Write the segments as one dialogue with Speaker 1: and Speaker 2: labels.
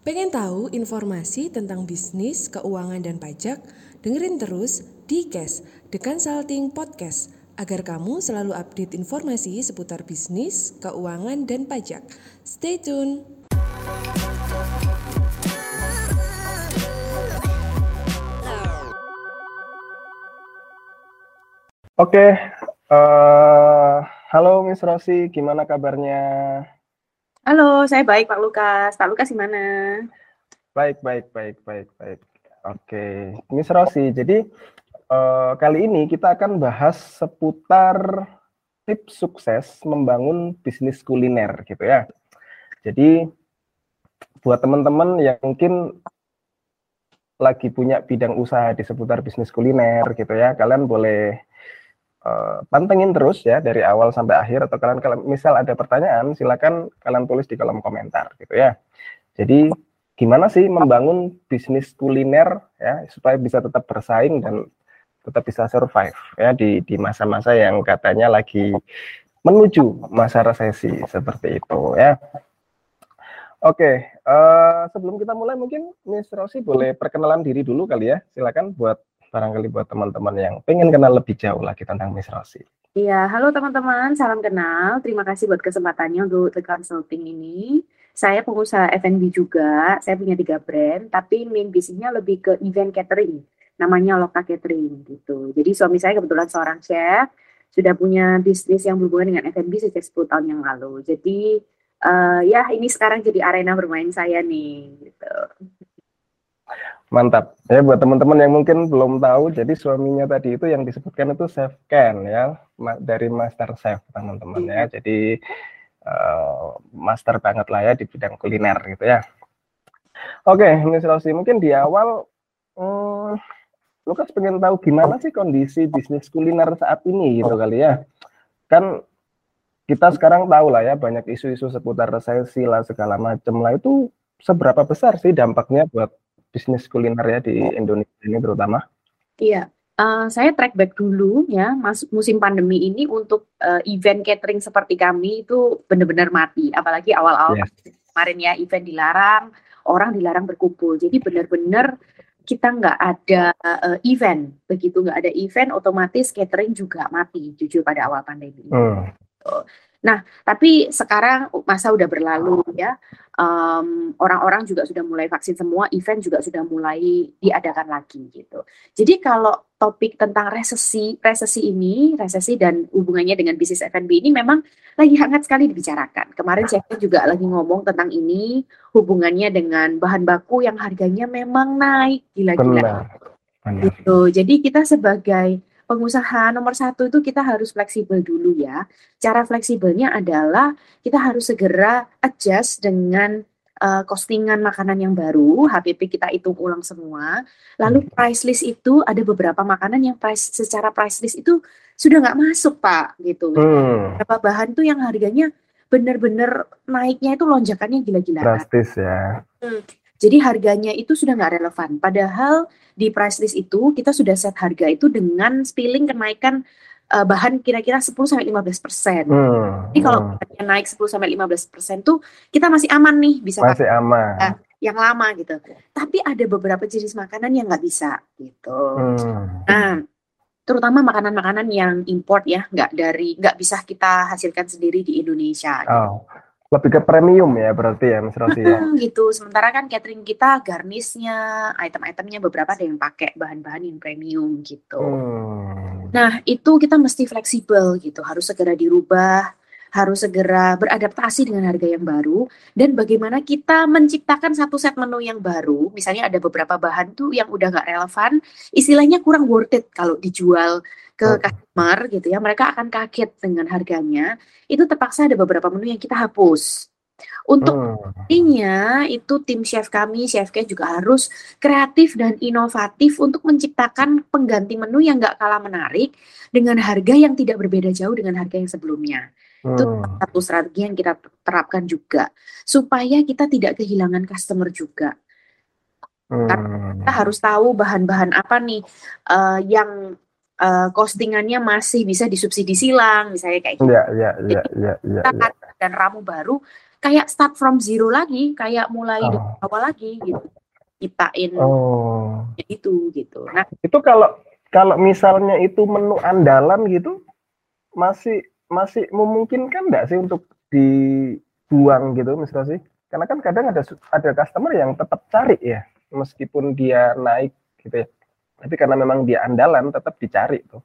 Speaker 1: Pengen tahu informasi tentang bisnis, keuangan, dan pajak? Dengerin terus di Cash, The Consulting Podcast, agar kamu selalu update informasi seputar bisnis, keuangan, dan pajak. Stay tune!
Speaker 2: Oke, eh, halo Miss Rosi, gimana kabarnya?
Speaker 3: Halo, saya baik Pak Lukas. Pak Lukas gimana?
Speaker 2: Baik, baik, baik, baik, baik. Oke, Miss Rosi, jadi eh, kali ini kita akan bahas seputar tips sukses membangun bisnis kuliner gitu ya. Jadi buat teman-teman yang mungkin lagi punya bidang usaha di seputar bisnis kuliner gitu ya, kalian boleh uh, pantengin terus ya dari awal sampai akhir atau kalian kalau misal ada pertanyaan silakan kalian tulis di kolom komentar gitu ya. Jadi gimana sih membangun bisnis kuliner ya supaya bisa tetap bersaing dan tetap bisa survive ya di di masa-masa yang katanya lagi menuju masa resesi seperti itu ya. Oke, uh, sebelum kita mulai mungkin Miss Rosi boleh perkenalan diri dulu kali ya. Silakan buat barangkali buat teman-teman yang pengen kenal lebih jauh lagi tentang Miss Rosi.
Speaker 3: Iya, halo teman-teman, salam kenal. Terima kasih buat kesempatannya untuk The Consulting ini. Saya pengusaha F&B juga, saya punya tiga brand, tapi main bisnisnya lebih ke event catering, namanya Loka Catering gitu. Jadi suami saya kebetulan seorang chef, sudah punya bisnis yang berhubungan dengan F&B sejak 10 tahun yang lalu. Jadi uh, ya ini sekarang jadi arena bermain saya nih gitu.
Speaker 2: Mantap. Ya buat teman-teman yang mungkin belum tahu, jadi suaminya tadi itu yang disebutkan itu chef Ken ya, dari Master Chef teman-teman ya. Iya. Jadi uh, master banget lah ya di bidang kuliner gitu ya. Oke, Miss Rosi, mungkin di awal hmm, Lukas pengen tahu gimana sih kondisi bisnis kuliner saat ini gitu kali ya. Kan kita sekarang tahu lah ya banyak isu-isu seputar resesi lah segala macam lah itu seberapa besar sih dampaknya buat bisnis kuliner ya di Indonesia ini terutama?
Speaker 3: Iya, uh, saya track back dulu ya, mas musim pandemi ini untuk uh, event catering seperti kami itu benar-benar mati, apalagi awal-awal yes. kemarin ya event dilarang, orang dilarang berkumpul, jadi benar-benar kita nggak ada uh, event, begitu nggak ada event, otomatis catering juga mati, jujur pada awal pandemi. Hmm. Nah, tapi sekarang masa udah berlalu ya, orang orang-orang juga sudah mulai vaksin semua, event juga sudah mulai diadakan lagi gitu. Jadi kalau topik tentang resesi, resesi ini, resesi dan hubungannya dengan bisnis F&B ini memang lagi hangat sekali dibicarakan. Kemarin saya juga lagi ngomong tentang ini, hubungannya dengan bahan baku yang harganya memang naik gila-gila. Gitu. Jadi kita sebagai pengusaha nomor satu itu kita harus fleksibel dulu ya. Cara fleksibelnya adalah kita harus segera adjust dengan uh, costingan makanan yang baru, HPP kita hitung ulang semua. Lalu hmm. price list itu ada beberapa makanan yang price secara price list itu sudah nggak masuk pak, gitu. Hmm. Beberapa bahan tuh yang harganya benar-benar naiknya itu lonjakannya gila-gilaan.
Speaker 2: Drastis ya.
Speaker 3: Hmm. Jadi harganya itu sudah nggak relevan. Padahal di price list itu kita sudah set harga itu dengan spilling kenaikan uh, bahan kira-kira 10 sampai 15 persen. Hmm, Jadi kalau hmm. naik 10 sampai 15 persen tuh kita masih aman nih bisa
Speaker 2: masih pakai aman. Uh,
Speaker 3: yang lama gitu. Tapi ada beberapa jenis makanan yang nggak bisa gitu. Hmm. Nah, terutama makanan-makanan yang import ya, nggak dari nggak bisa kita hasilkan sendiri di Indonesia. Gitu.
Speaker 2: Oh lebih ke premium ya berarti ya Mas Rosi ya.
Speaker 3: gitu. Sementara kan catering kita garnisnya, item-itemnya beberapa ada yang pakai bahan-bahan yang premium gitu. Hmm. Nah, itu kita mesti fleksibel gitu, harus segera dirubah, harus segera beradaptasi dengan harga yang baru dan bagaimana kita menciptakan satu set menu yang baru. Misalnya ada beberapa bahan tuh yang udah nggak relevan, istilahnya kurang worth it kalau dijual ke oh. customer gitu ya, mereka akan kaget dengan harganya. Itu terpaksa ada beberapa menu yang kita hapus. Untuk intinya hmm. itu tim chef kami, chef K juga harus kreatif dan inovatif untuk menciptakan pengganti menu yang nggak kalah menarik dengan harga yang tidak berbeda jauh dengan harga yang sebelumnya. Hmm. Itu satu strategi yang kita terapkan juga supaya kita tidak kehilangan customer juga. Hmm. Karena kita harus tahu bahan-bahan apa nih uh, yang uh, costingannya masih bisa disubsidi silang misalnya kayak gitu.
Speaker 2: Iya, iya, iya, iya,
Speaker 3: ya, ya. Dan ramu baru kayak start from zero lagi, kayak mulai oh. dari awal lagi gitu. Ciptain
Speaker 2: oh.
Speaker 3: itu gitu. Nah,
Speaker 2: itu kalau kalau misalnya itu menu andalan gitu masih masih memungkinkan enggak sih untuk dibuang gitu misalnya sih? Karena kan kadang ada ada customer yang tetap cari ya, meskipun dia naik gitu ya. Tapi karena memang dia andalan tetap dicari tuh.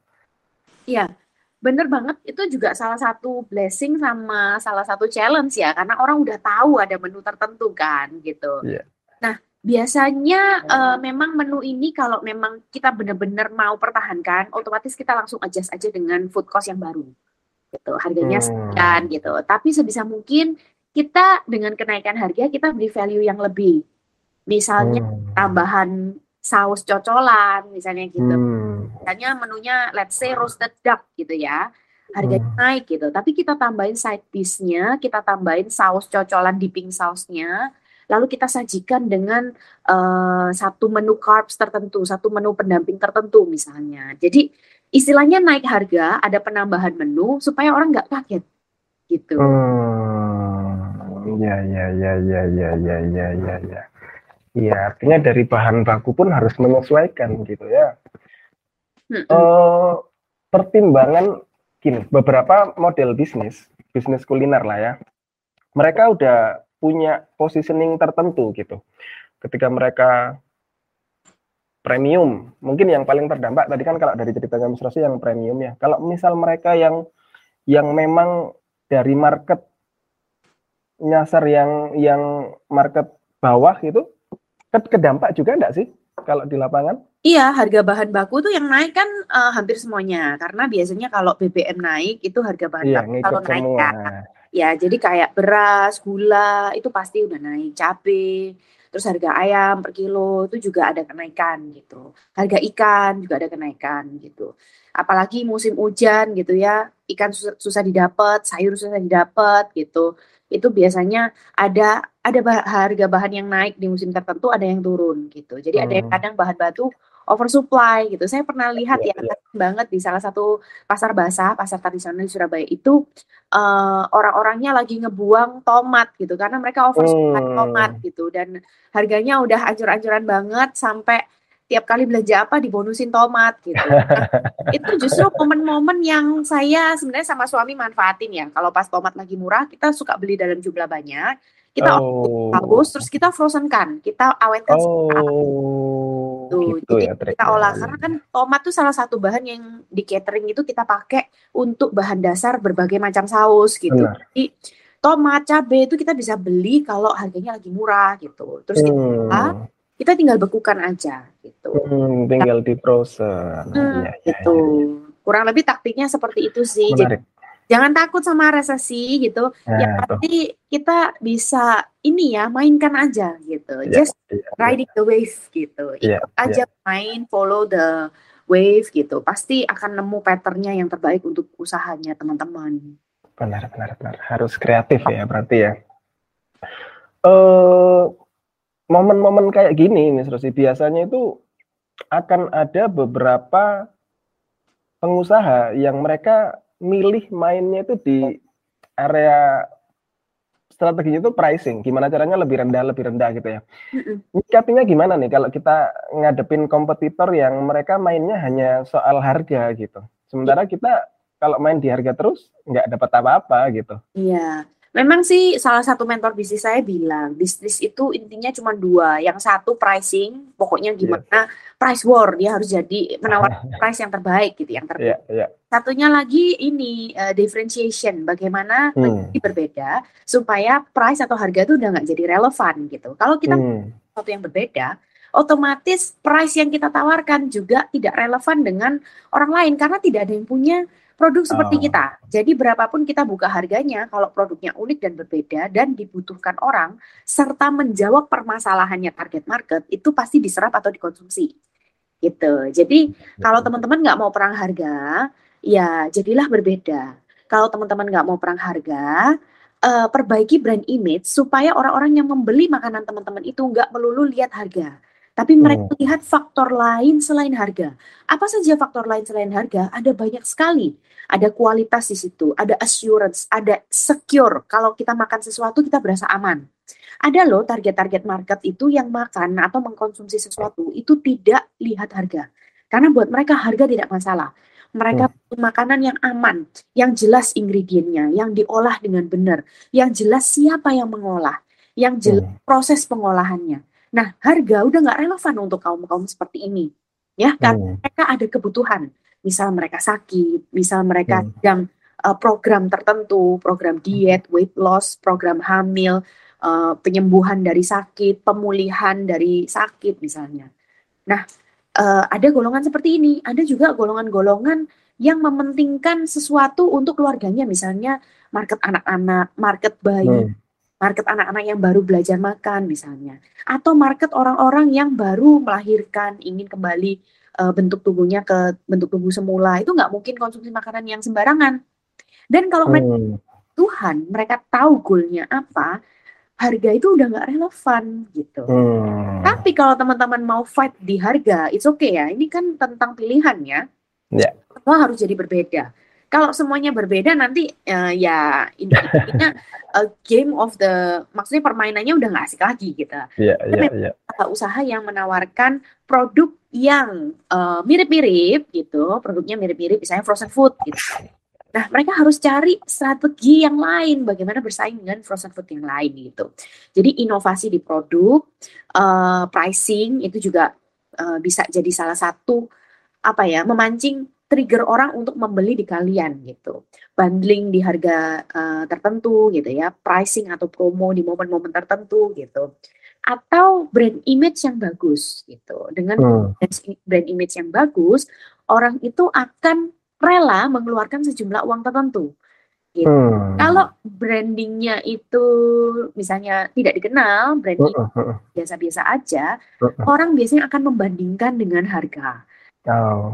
Speaker 3: Iya, bener banget. Itu juga salah satu blessing sama salah satu challenge ya, karena orang udah tahu ada menu tertentu kan gitu. Iya. Nah, biasanya uh, memang menu ini kalau memang kita benar-benar mau pertahankan, otomatis kita langsung adjust aja dengan food cost yang baru gitu harganya hmm. sekian gitu tapi sebisa mungkin kita dengan kenaikan harga kita beri value yang lebih misalnya hmm. tambahan saus cocolan misalnya gitu hmm. misalnya menunya let's say roasted duck gitu ya harganya hmm. naik gitu tapi kita tambahin side dish-nya kita tambahin saus cocolan dipping sausnya lalu kita sajikan dengan uh, satu menu carbs tertentu satu menu pendamping tertentu misalnya jadi istilahnya naik harga, ada penambahan menu supaya orang nggak kaget gitu.
Speaker 2: Hmm, ya ya ya ya ya ya ya ya ya. Iya, artinya dari bahan baku pun harus menyesuaikan gitu ya. Uh, pertimbangan gini, beberapa model bisnis, bisnis kuliner lah ya, mereka udah punya positioning tertentu gitu. Ketika mereka premium. Mungkin yang paling terdampak tadi kan kalau dari ceritanya Mas Rosi yang premium ya. Kalau misal mereka yang yang memang dari market nyasar yang yang market bawah itu kedampak juga enggak sih kalau di lapangan?
Speaker 3: Iya, harga bahan baku tuh yang naik kan uh, hampir semuanya karena biasanya kalau BBM naik itu harga bahan iya, baku kalau naik kan. Ya, jadi kayak beras, gula itu pasti udah naik, cabai Terus harga ayam per kilo itu juga ada kenaikan gitu. Harga ikan juga ada kenaikan gitu. Apalagi musim hujan gitu ya, ikan susah, susah didapat, sayur susah didapat gitu. Itu biasanya ada ada bah harga bahan yang naik di musim tertentu, ada yang turun gitu. Jadi hmm. ada yang hmm. kadang bahan batu oversupply gitu. Saya pernah lihat ya, ya, ya. banget di salah satu pasar basah, pasar tradisional di Surabaya itu uh, orang-orangnya lagi ngebuang tomat gitu karena mereka oversupply hmm. tomat gitu dan harganya udah ancur-ancuran banget sampai tiap kali belanja apa dibonusin tomat gitu. Nah, itu justru momen-momen yang saya sebenarnya sama suami manfaatin ya. Kalau pas tomat lagi murah, kita suka beli dalam jumlah banyak. Kita oh. bagus, terus kita frozen kan, kita awetkan. Oh gitu. gitu Jadi ya, kita olah karena kan tomat tuh salah satu bahan yang di catering itu kita pakai untuk bahan dasar berbagai macam saus gitu. Benar. Jadi tomat, cabai itu kita bisa beli kalau harganya lagi murah gitu. Terus hmm. Kita tinggal bekukan aja gitu.
Speaker 2: Hmm, tinggal diproses.
Speaker 3: Hmm, ya, gitu. Ya, ya, ya. Kurang lebih taktiknya seperti itu sih. Menarik. Jadi jangan takut sama resesi gitu. Nah, yang pasti kita bisa ini ya mainkan aja gitu. Yeah, Just yeah, riding yeah. the wave gitu. Yeah, Ikut aja yeah. main, follow the wave gitu. Pasti akan nemu patternnya yang terbaik untuk usahanya teman-teman.
Speaker 2: Benar, benar, benar. Harus kreatif ya berarti ya. Uh, momen-momen kayak gini, Miss Rosi, biasanya itu akan ada beberapa pengusaha yang mereka milih mainnya itu di area strateginya itu pricing, gimana caranya lebih rendah lebih rendah gitu ya. Nyikapinya gimana nih kalau kita ngadepin kompetitor yang mereka mainnya hanya soal harga gitu. Sementara kita kalau main di harga terus nggak dapat apa-apa gitu.
Speaker 3: Iya. Memang sih salah satu mentor bisnis saya bilang bisnis itu intinya cuma dua. Yang satu pricing, pokoknya iya. gimana yeah. price war dia harus jadi menawarkan price yang terbaik gitu, yang terbaik. Yeah, yeah. Satunya lagi ini uh, differentiation, bagaimana hmm. berbeda supaya price atau harga itu udah nggak jadi relevan gitu. Kalau kita hmm. sesuatu yang berbeda, otomatis price yang kita tawarkan juga tidak relevan dengan orang lain karena tidak ada yang punya produk seperti oh. kita. Jadi berapapun kita buka harganya, kalau produknya unik dan berbeda dan dibutuhkan orang, serta menjawab permasalahannya target market, itu pasti diserap atau dikonsumsi. Gitu. Jadi kalau teman-teman nggak mau perang harga, ya jadilah berbeda. Kalau teman-teman nggak mau perang harga, uh, perbaiki brand image supaya orang-orang yang membeli makanan teman-teman itu nggak melulu lihat harga, Tapi mereka hmm. lihat faktor lain selain harga. Apa saja faktor lain selain harga? Ada banyak sekali. Ada kualitas di situ, ada assurance, ada secure. Kalau kita makan sesuatu kita berasa aman. Ada loh target-target market itu yang makan atau mengkonsumsi sesuatu itu tidak lihat harga. Karena buat mereka harga tidak masalah. Mereka hmm. makanan yang aman, yang jelas ingredientnya, yang diolah dengan benar, yang jelas siapa yang mengolah, yang jelas hmm. proses pengolahannya. Nah, harga udah nggak relevan untuk kaum-kaum seperti ini. Ya, karena hmm. mereka ada kebutuhan. Misal mereka sakit, misal mereka hmm. sedang uh, program tertentu, program diet, weight loss, program hamil, uh, penyembuhan dari sakit, pemulihan dari sakit misalnya. Nah, uh, ada golongan seperti ini. Ada juga golongan-golongan yang mementingkan sesuatu untuk keluarganya, misalnya market anak-anak, market bayi, hmm. Market anak-anak yang baru belajar makan misalnya, atau market orang-orang yang baru melahirkan, ingin kembali uh, bentuk tubuhnya ke bentuk tubuh semula. Itu nggak mungkin konsumsi makanan yang sembarangan. Dan kalau mereka hmm. Tuhan, mereka tahu goalnya apa, harga itu udah nggak relevan gitu. Hmm. Tapi kalau teman-teman mau fight di harga, it's okay ya. Ini kan tentang pilihan ya. Yeah. Semua harus jadi berbeda. Kalau semuanya berbeda nanti uh, ya ini a game of the maksudnya permainannya udah nggak asik lagi gitu. Yeah, yeah, yeah. usaha yang menawarkan produk yang uh, mirip-mirip gitu, produknya mirip-mirip, misalnya frozen food gitu Nah, mereka harus cari strategi yang lain bagaimana bersaing dengan frozen food yang lain gitu. Jadi inovasi di produk, uh, pricing itu juga uh, bisa jadi salah satu apa ya memancing trigger orang untuk membeli di kalian gitu. Bundling di harga uh, tertentu gitu ya, pricing atau promo di momen-momen tertentu gitu. Atau brand image yang bagus gitu. Dengan hmm. brand image yang bagus, orang itu akan rela mengeluarkan sejumlah uang tertentu. Gitu. Hmm. Kalau brandingnya itu misalnya tidak dikenal, branding biasa-biasa aja, orang biasanya akan membandingkan dengan harga. Oh.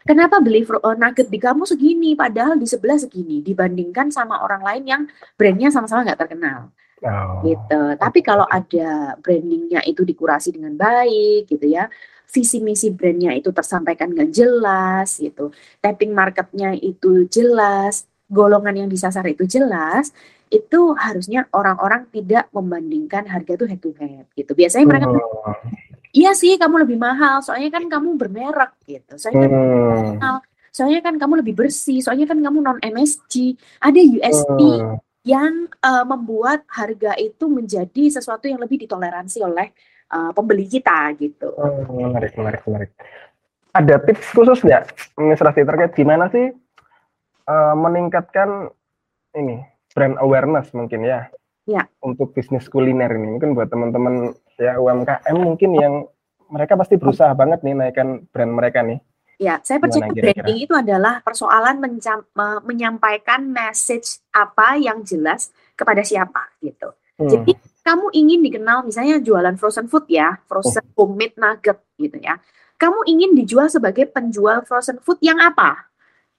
Speaker 3: Kenapa beli uh, nugget di kamu segini, padahal di sebelah segini, dibandingkan sama orang lain yang brandnya sama-sama nggak terkenal. Oh. Gitu. Tapi kalau ada brandingnya itu dikurasi dengan baik, gitu ya, visi misi brandnya itu tersampaikan dengan jelas gitu, tapping marketnya itu jelas, golongan yang disasar itu jelas, itu harusnya orang-orang tidak membandingkan harga itu head to head gitu. Biasanya mereka oh. Iya sih, kamu lebih mahal, soalnya kan kamu bermerek gitu. Soalnya kan hmm. mahal, soalnya kan kamu lebih bersih, soalnya kan kamu non MSG. Ada USP hmm. yang uh, membuat harga itu menjadi sesuatu yang lebih ditoleransi oleh uh, pembeli kita gitu.
Speaker 2: Oh, menarik, menarik, menarik. Ada tips khusus nggak, Rasti, terkait gimana sih uh, meningkatkan ini brand awareness mungkin ya? Ya. Untuk bisnis kuliner ini, mungkin buat teman-teman ya UMKM mungkin yang mereka pasti berusaha banget nih naikkan brand mereka nih.
Speaker 3: Ya, saya percaya branding itu adalah persoalan menyampaikan message apa yang jelas kepada siapa gitu. Hmm. Jadi kamu ingin dikenal misalnya jualan frozen food ya, frozen oh. homemade nugget gitu ya. Kamu ingin dijual sebagai penjual frozen food yang apa?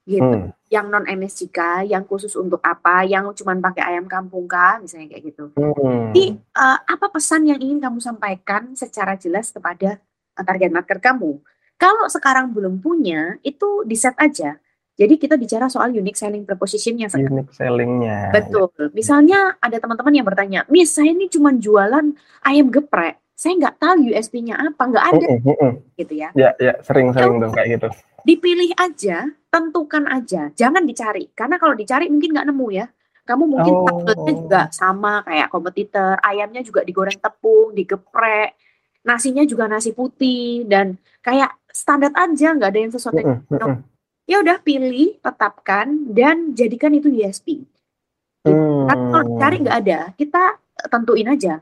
Speaker 3: Gitu. Hmm. Yang non MSCK, yang khusus untuk apa, yang cuma pakai ayam kampung kah, misalnya kayak gitu. Hmm. Jadi uh, apa pesan yang ingin kamu sampaikan secara jelas kepada uh, target market kamu? Kalau sekarang belum punya, itu di set aja jadi kita bicara soal unique selling propositionnya.
Speaker 2: Unique sellingnya.
Speaker 3: Betul. Misalnya ada teman-teman yang bertanya, Miss saya ini cuma jualan ayam geprek, saya nggak tahu USP-nya apa, nggak ada, uh, uh, uh. gitu ya.
Speaker 2: Ya, ya, sering-sering dong kayak gitu.
Speaker 3: Dipilih aja, tentukan aja, jangan dicari, karena kalau dicari mungkin nggak nemu ya. Kamu mungkin oh. takutnya juga sama kayak kompetitor, ayamnya juga digoreng tepung, digeprek, nasinya juga nasi putih dan kayak standar aja, nggak ada yang sesuatu yang uh, uh ya udah pilih, tetapkan dan jadikan itu USP. Hmm. Kalau cari nggak ada, kita tentuin aja.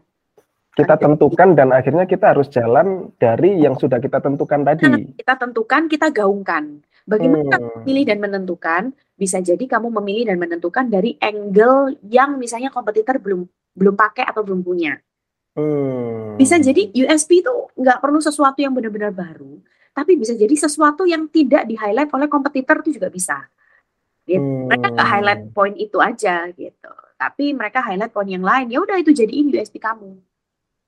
Speaker 2: Kita tentukan dan akhirnya kita harus jalan dari yang sudah kita tentukan tadi.
Speaker 3: Kita tentukan, kita gaungkan. Bagaimana hmm. memilih dan menentukan? Bisa jadi kamu memilih dan menentukan dari angle yang misalnya kompetitor belum belum pakai atau belum punya. Hmm. Bisa jadi USP itu nggak perlu sesuatu yang benar-benar baru, tapi bisa jadi sesuatu yang tidak di highlight oleh kompetitor itu juga bisa. Gitu. Hmm. Mereka nggak highlight poin itu aja gitu, tapi mereka highlight poin yang lain. Ya udah itu jadiin USP kamu.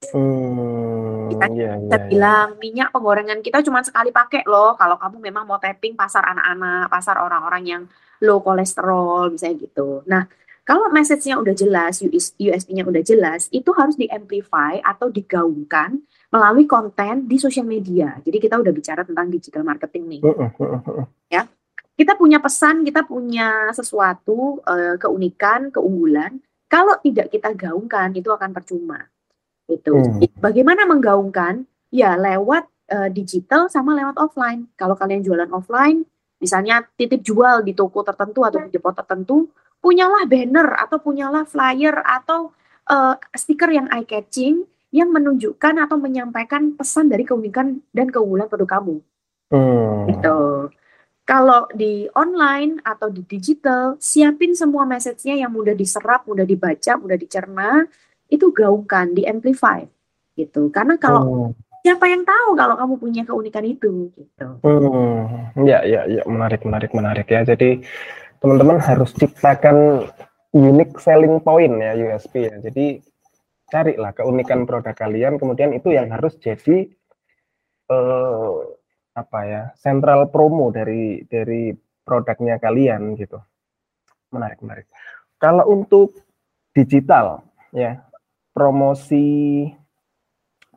Speaker 2: Hmm,
Speaker 3: kita
Speaker 2: iya,
Speaker 3: kita
Speaker 2: iya, iya.
Speaker 3: bilang minyak penggorengan kita cuma sekali pakai loh. Kalau kamu memang mau tapping pasar anak-anak, pasar orang-orang yang low kolesterol, misalnya gitu. Nah, kalau message-nya udah jelas, USP-nya udah jelas, itu harus di-amplify atau digaungkan melalui konten di sosial media. Jadi kita udah bicara tentang digital marketing nih.
Speaker 2: Mm, mm, mm, mm.
Speaker 3: Ya, kita punya pesan, kita punya sesuatu uh, keunikan, keunggulan. Kalau tidak kita gaungkan, itu akan percuma. Itu.
Speaker 2: Hmm.
Speaker 3: Bagaimana menggaungkan? Ya lewat uh, digital sama lewat offline. Kalau kalian jualan offline, misalnya titip jual di toko tertentu atau di depo tertentu, punyalah banner atau punyalah flyer atau uh, stiker yang eye catching yang menunjukkan atau menyampaikan pesan dari keunikan dan keunggulan produk kamu.
Speaker 2: Hmm.
Speaker 3: Gitu. Kalau di online atau di digital, siapin semua message-nya yang mudah diserap, mudah dibaca, mudah dicerna, itu gaungkan, di-amplify. Gitu. Karena kalau
Speaker 2: Hmm.
Speaker 3: siapa yang tahu kalau kamu punya keunikan itu gitu.
Speaker 2: Hmm. Ya, ya, ya, menarik, menarik, menarik ya. Jadi teman-teman harus ciptakan unique selling point ya USP ya. Jadi carilah keunikan produk kalian, kemudian itu yang harus jadi eh, apa ya central promo dari dari produknya kalian gitu. Menarik, menarik. Kalau untuk digital ya promosi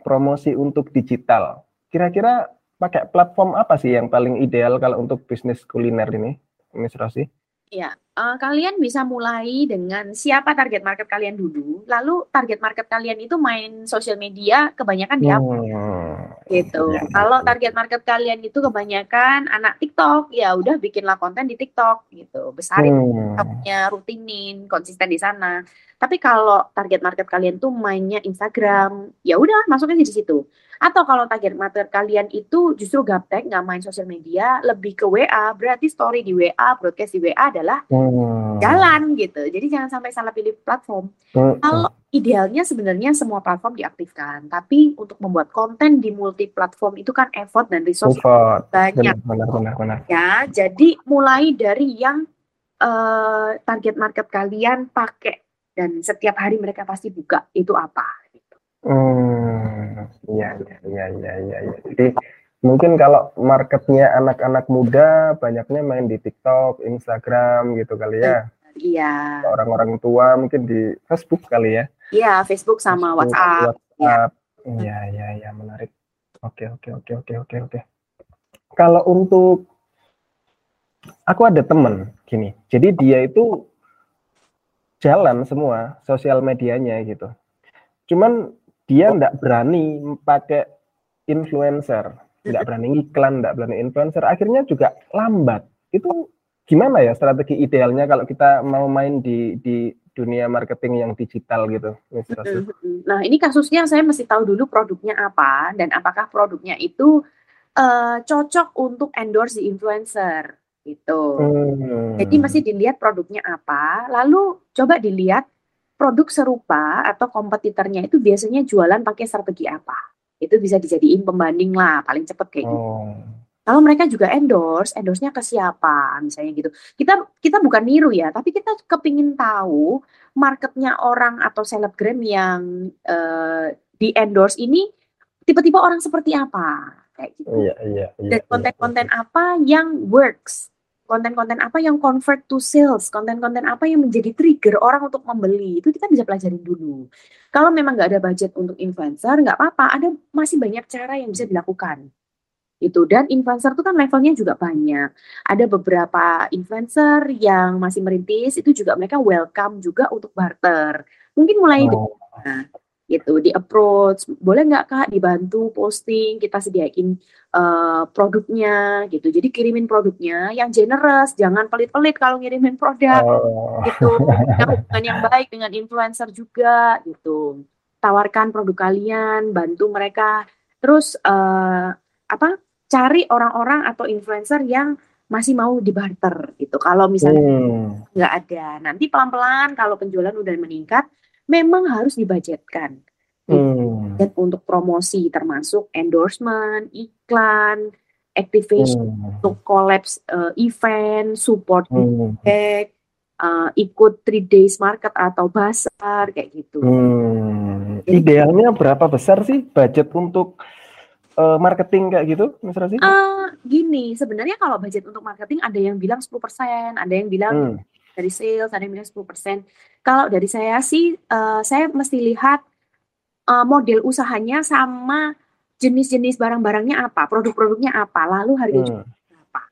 Speaker 2: promosi untuk digital, kira-kira pakai platform apa sih yang paling ideal kalau untuk bisnis kuliner ini, Miss Rosi?
Speaker 3: Ya, uh, kalian bisa mulai dengan siapa target market kalian dulu, lalu target market kalian itu main sosial media kebanyakan di apa
Speaker 2: Hmm,
Speaker 3: gitu.
Speaker 2: ya,
Speaker 3: Kalau
Speaker 2: ya.
Speaker 3: target market kalian itu kebanyakan anak TikTok, ya udah bikinlah konten di TikTok gitu. Besarin
Speaker 2: Hmm,
Speaker 3: punya rutinin, konsisten di sana. Tapi kalau target market kalian tuh mainnya Instagram, ya udah masukin di situ. Atau kalau target market kalian itu justru gaptek, nggak main sosial media, lebih ke WA, berarti story di WA, broadcast di WA adalah
Speaker 2: hmm,
Speaker 3: jalan gitu. Jadi jangan sampai salah pilih platform.
Speaker 2: hmm,
Speaker 3: Kalau idealnya sebenarnya semua platform diaktifkan, tapi untuk membuat konten di multi platform itu kan effort dan resource
Speaker 2: Support.
Speaker 3: banyak
Speaker 2: Benar, benar, benar,
Speaker 3: ya. Jadi mulai dari yang eh, target market kalian pakai dan setiap hari mereka pasti buka itu apa? gitu.
Speaker 2: Hmm, iya, iya, iya, iya, iya. iya. Jadi mungkin kalau marketnya anak-anak muda, banyaknya main di TikTok, Instagram gitu kali ya.
Speaker 3: Iya,
Speaker 2: Orang-orang tua mungkin di Facebook kali ya.
Speaker 3: iya Facebook sama
Speaker 2: Facebook,
Speaker 3: WhatsApp.
Speaker 2: WhatsApp. Iya, iya, iya, menarik. Oke, oke, oke, oke, oke, oke. Kalau untuk aku ada temen gini, jadi dia itu jalan semua sosial medianya gitu. Cuman dia nggak berani pakai influencer, nggak berani iklan, nggak berani influencer. Akhirnya juga lambat. Itu gimana ya strategi idealnya kalau kita mau main di di dunia marketing yang digital gitu.
Speaker 3: Nah, ini kasusnya saya mesti tahu dulu produknya apa dan apakah produknya itu eh, cocok untuk endorse di influencer gitu.
Speaker 2: Hmm.
Speaker 3: Jadi mesti dilihat produknya apa, lalu coba dilihat produk serupa atau kompetitornya itu biasanya jualan pakai strategi apa. Itu bisa dijadiin pembanding lah, paling cepet kayak gitu.
Speaker 2: Oh.
Speaker 3: Kalau mereka juga endorse, endorse-nya ke siapa misalnya gitu. Kita kita bukan niru ya, tapi kita kepingin tahu marketnya orang atau selebgram yang eh, di endorse ini tipe-tipe orang seperti apa kayak gitu.
Speaker 2: Iya, iya, iya.
Speaker 3: Dan konten-konten apa yang works, konten-konten apa yang convert to sales, konten-konten apa yang menjadi trigger orang untuk membeli itu kita bisa pelajarin dulu. Kalau memang nggak ada budget untuk influencer, nggak apa-apa, ada masih banyak cara yang bisa dilakukan. Itu dan influencer itu kan levelnya juga banyak. Ada beberapa influencer yang masih merintis itu juga mereka welcome juga untuk barter. Mungkin mulai
Speaker 2: Oh.
Speaker 3: nah, gitu di approach. Boleh nggak kak dibantu posting kita sediain eh, produknya gitu. Jadi kirimin produknya yang generous jangan pelit-pelit kalau ngirimin produk
Speaker 2: Oh.
Speaker 3: gitu. Hubungan yang baik dengan influencer juga gitu. Tawarkan produk kalian bantu mereka. Terus eh, apa cari orang-orang atau influencer yang masih mau dibarter gitu. Kalau misalnya
Speaker 2: Hmm.
Speaker 3: nggak ada. Nanti pelan-pelan kalau penjualan udah meningkat memang harus dibudgetkan
Speaker 2: Hmm.
Speaker 3: untuk promosi termasuk endorsement iklan activation
Speaker 2: Hmm.
Speaker 3: untuk collapse eh, event support
Speaker 2: Hmm.
Speaker 3: back, uh, ikut three days market atau pasar kayak gitu.
Speaker 2: Hmm. Idealnya berapa besar sih budget untuk uh, marketing kayak gitu, Mas Rosi?
Speaker 3: Uh, gini, sebenarnya kalau budget untuk marketing ada yang bilang 10%, ada yang bilang hmm. Dari sales, ada yang bilang 10%. Kalau dari saya sih, uh, saya mesti lihat uh, model usahanya sama jenis-jenis barang-barangnya apa, produk-produknya apa, lalu harga hmm. jual berapa.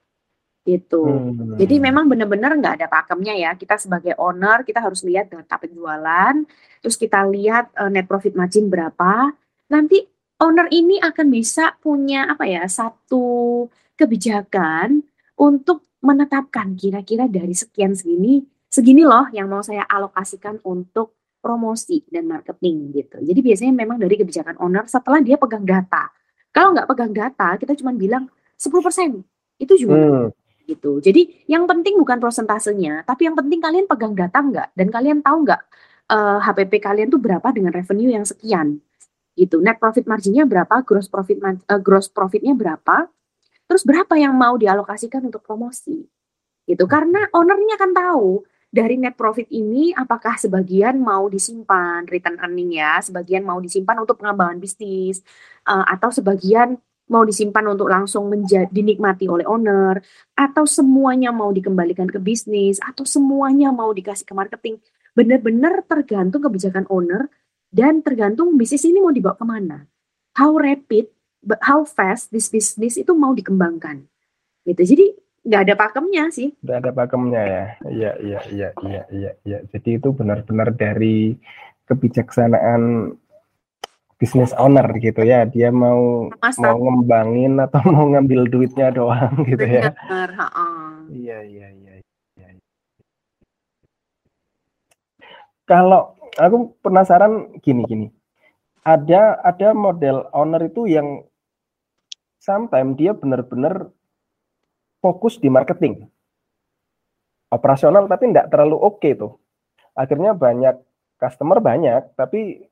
Speaker 3: Gitu. Hmm. Jadi memang benar-benar nggak ada pakemnya ya. Kita sebagai owner, kita harus lihat data penjualan, terus kita lihat uh, net profit margin berapa. Nanti owner ini akan bisa punya apa ya satu kebijakan untuk menetapkan kira-kira dari sekian segini segini loh yang mau saya alokasikan untuk promosi dan marketing gitu. Jadi biasanya memang dari kebijakan owner setelah dia pegang data. Kalau nggak pegang data, kita cuma bilang 10% itu juga hmm. gitu. Jadi yang penting bukan prosentasenya, tapi yang penting kalian pegang data nggak dan kalian tahu nggak uh, eh, HPP kalian tuh berapa dengan revenue yang sekian gitu. Net profit marginnya berapa, gross profit uh, gross profitnya berapa, terus berapa yang mau dialokasikan untuk promosi gitu. Karena ownernya kan tahu dari net profit ini apakah sebagian mau disimpan return earning ya, sebagian mau disimpan untuk pengembangan bisnis uh, atau sebagian mau disimpan untuk langsung menjadi dinikmati oleh owner atau semuanya mau dikembalikan ke bisnis atau semuanya mau dikasih ke marketing benar-benar tergantung kebijakan owner dan tergantung bisnis ini mau dibawa ke mana. How rapid, how fast this business itu mau dikembangkan. Gitu. Jadi nggak ada pakemnya sih.
Speaker 2: Nggak ada pakemnya ya. Iya, iya, iya, iya, iya, iya. Jadi itu benar-benar dari kebijaksanaan bisnis owner gitu ya. Dia mau Mas, mau ngembangin atau mau ngambil duitnya doang gitu ya. Benar, Iya, iya, iya, iya. Kalau aku penasaran gini gini. Ada ada model owner itu yang sometimes dia benar-benar fokus di marketing. Operasional tapi tidak terlalu oke okay tuh. Akhirnya banyak customer banyak tapi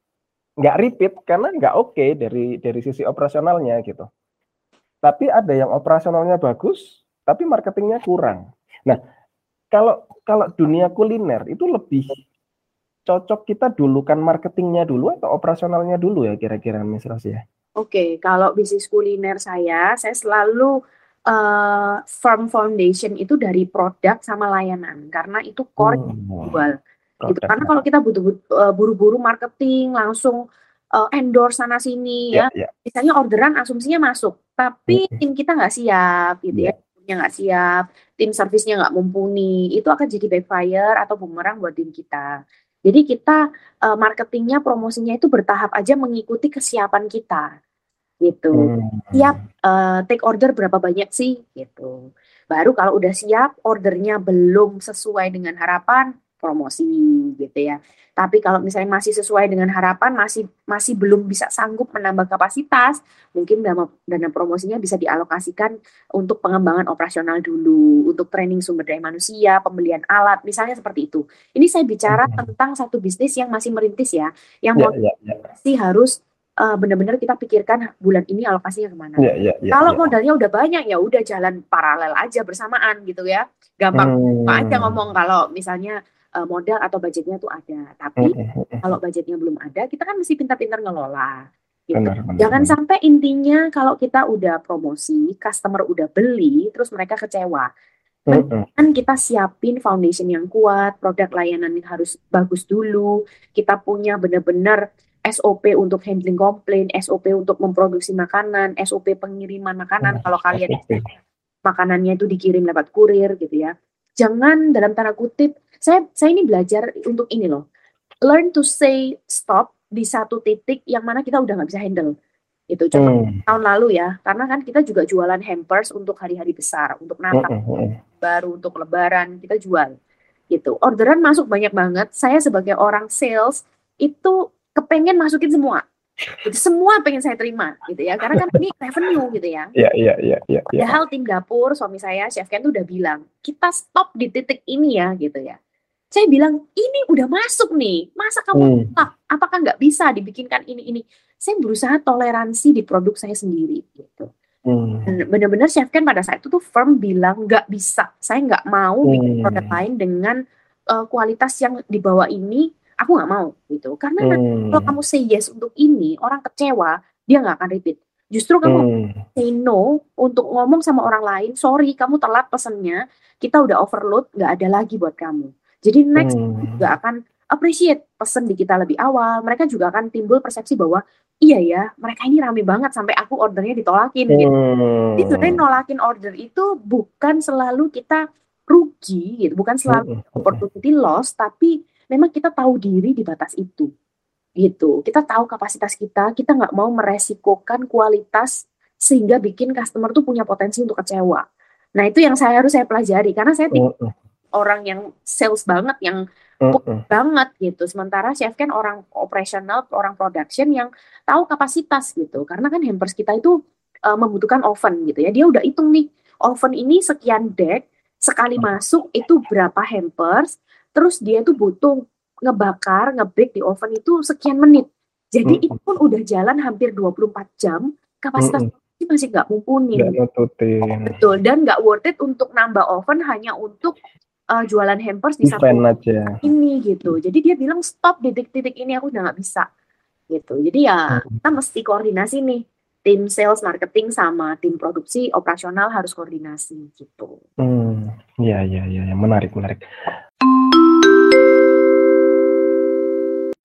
Speaker 2: nggak repeat karena nggak oke okay dari dari sisi operasionalnya gitu. Tapi ada yang operasionalnya bagus tapi marketingnya kurang. Nah, kalau kalau dunia kuliner itu lebih cocok kita dulu kan marketingnya dulu atau operasionalnya dulu ya kira-kira Miss Ros ya?
Speaker 3: Oke, kalau bisnis kuliner saya, saya selalu uh, firm foundation itu dari produk sama layanan karena itu core hmm. jual. Gitu. Karena kalau kita butuh uh, buru-buru marketing langsung uh, endorse sana sini yeah, ya, yeah. misalnya orderan asumsinya masuk, tapi hmm. tim kita nggak siap gitu yeah. ya nggak siap, tim servisnya nggak mumpuni, itu akan jadi backfire atau bumerang buat tim kita. Jadi kita uh, marketingnya, promosinya itu bertahap aja mengikuti kesiapan kita, gitu. Hmm. Siap uh, take order berapa banyak sih, gitu. Baru kalau udah siap, ordernya belum sesuai dengan harapan, promosi gitu ya. Tapi kalau misalnya masih sesuai dengan harapan, masih masih belum bisa sanggup menambah kapasitas, mungkin dana, dana promosinya bisa dialokasikan untuk pengembangan operasional dulu, untuk training sumber daya manusia, pembelian alat, misalnya seperti itu. Ini saya bicara hmm. tentang satu bisnis yang masih merintis ya, yang yeah, yeah, yeah. sih harus uh, benar-benar kita pikirkan bulan ini alokasinya ke mana. Yeah, yeah, yeah, Kalau yeah. modalnya udah banyak ya udah jalan paralel aja bersamaan gitu ya. Gampang hmm. aja ngomong kalau misalnya uh, modal atau budgetnya tuh ada. Tapi kalau budgetnya belum ada, kita kan mesti pintar-pintar ngelola. Gitu. Benar, benar, Jangan benar. sampai intinya kalau kita udah promosi, customer udah beli, terus mereka kecewa. Kan kita siapin foundation yang kuat, produk layanan yang harus bagus dulu. Kita punya benar-benar SOP untuk handling komplain, SOP untuk memproduksi makanan, SOP pengiriman makanan. Kalau kalian makanannya itu dikirim lewat kurir gitu ya. Jangan dalam tanda kutip saya saya ini belajar untuk ini loh. Learn to say stop di satu titik yang mana kita udah nggak bisa handle. Itu contoh hmm. tahun lalu ya, karena kan kita juga jualan hampers untuk hari-hari besar, untuk Natal, hmm. hmm, hmm. baru untuk Lebaran kita jual. Gitu. Orderan masuk banyak banget. Saya sebagai orang sales itu kepengen masukin semua. Itu semua pengen saya terima gitu ya karena kan ini revenue gitu ya.
Speaker 2: Iya iya iya iya.
Speaker 3: Ya. Hal tim dapur suami saya chef Ken tuh udah bilang kita stop di titik ini ya gitu ya saya bilang ini udah masuk nih masa kamu hmm. apakah nggak bisa dibikinkan ini ini saya berusaha toleransi di produk saya sendiri gitu hmm. benar-benar chef kan pada saat itu tuh firm bilang nggak bisa saya nggak mau hmm. bikin produk lain dengan uh, kualitas yang di bawah ini aku nggak mau gitu karena hmm. kalau kamu say yes untuk ini orang kecewa dia nggak akan repeat justru kamu hmm. say no untuk ngomong sama orang lain sorry kamu telat pesennya kita udah overload nggak ada lagi buat kamu jadi next hmm. juga akan appreciate pesen di kita lebih awal mereka juga akan timbul persepsi bahwa iya ya mereka ini rame banget sampai aku ordernya ditolakin gitu hmm. jadi sebenarnya nolakin order itu bukan selalu kita rugi gitu bukan selalu hmm. opportunity loss tapi memang kita tahu diri di batas itu gitu kita tahu kapasitas kita kita nggak mau meresikokan kualitas sehingga bikin customer tuh punya potensi untuk kecewa nah itu yang saya harus saya pelajari karena saya hmm. Orang yang sales banget yang uh banget gitu. Sementara chef kan orang operasional, orang production yang tahu kapasitas gitu. Karena kan hampers kita itu uh, membutuhkan oven gitu ya. Dia udah hitung nih, oven ini sekian deck, sekali masuk itu berapa hampers, terus dia tuh butuh ngebakar, ngebake di oven itu sekian menit. Jadi uh itu pun udah jalan hampir 24 jam, kapasitas uh masih nggak mumpuni. Betul, dan nggak worth it untuk nambah oven hanya untuk uh, jualan hampers di satu aja. ini gitu. Jadi dia bilang stop di titik-titik ini aku udah nggak bisa gitu. Jadi ya hmm. kita mesti koordinasi nih tim sales marketing sama tim produksi operasional harus koordinasi gitu.
Speaker 2: Hmm, ya ya ya, ya. menarik menarik.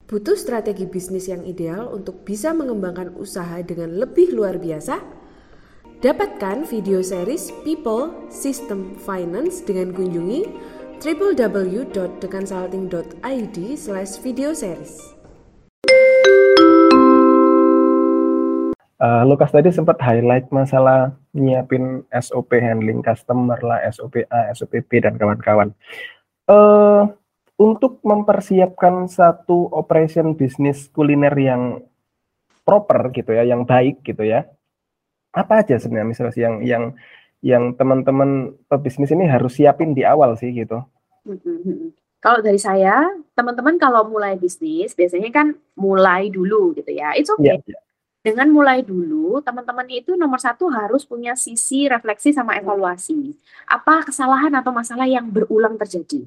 Speaker 1: Butuh strategi bisnis yang ideal untuk bisa mengembangkan usaha dengan lebih luar biasa? Dapatkan video series People, System, Finance dengan kunjungi www.deconsulting.id slash video series.
Speaker 2: Uh, Lukas tadi sempat highlight masalah nyiapin SOP handling customer lah, SOP A, SOP B, dan kawan-kawan. Uh, untuk mempersiapkan satu operation bisnis kuliner yang proper gitu ya, yang baik gitu ya, apa aja sebenarnya misalnya yang yang yang teman-teman pebisnis ini harus siapin di awal sih gitu?
Speaker 3: Kalau dari saya, teman-teman kalau mulai bisnis biasanya kan mulai dulu gitu ya. It's okay. Yeah, yeah. Dengan mulai dulu, teman-teman itu nomor satu harus punya sisi refleksi sama evaluasi. Apa kesalahan atau masalah yang berulang terjadi?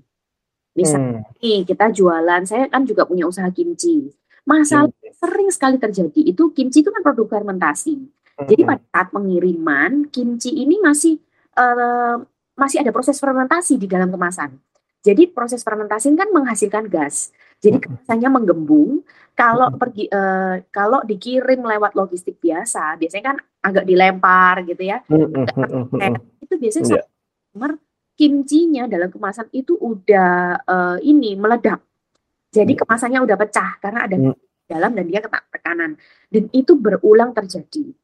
Speaker 3: Misalnya hmm. nih kita jualan, saya kan juga punya usaha kimchi. Masalah hmm. sering sekali terjadi itu kimchi itu kan produk fermentasi. Jadi pada saat pengiriman kimchi ini masih uh, masih ada proses fermentasi di dalam kemasan. Jadi proses fermentasi kan menghasilkan gas. Jadi kemasannya menggembung. Kalau pergi uh, kalau dikirim lewat logistik biasa, biasanya kan agak dilempar gitu ya. itu biasanya yeah. kimchinya dalam kemasan itu udah uh, ini meledak. Jadi kemasannya udah pecah karena ada dalam dan dia kena tekanan. Dan itu berulang terjadi.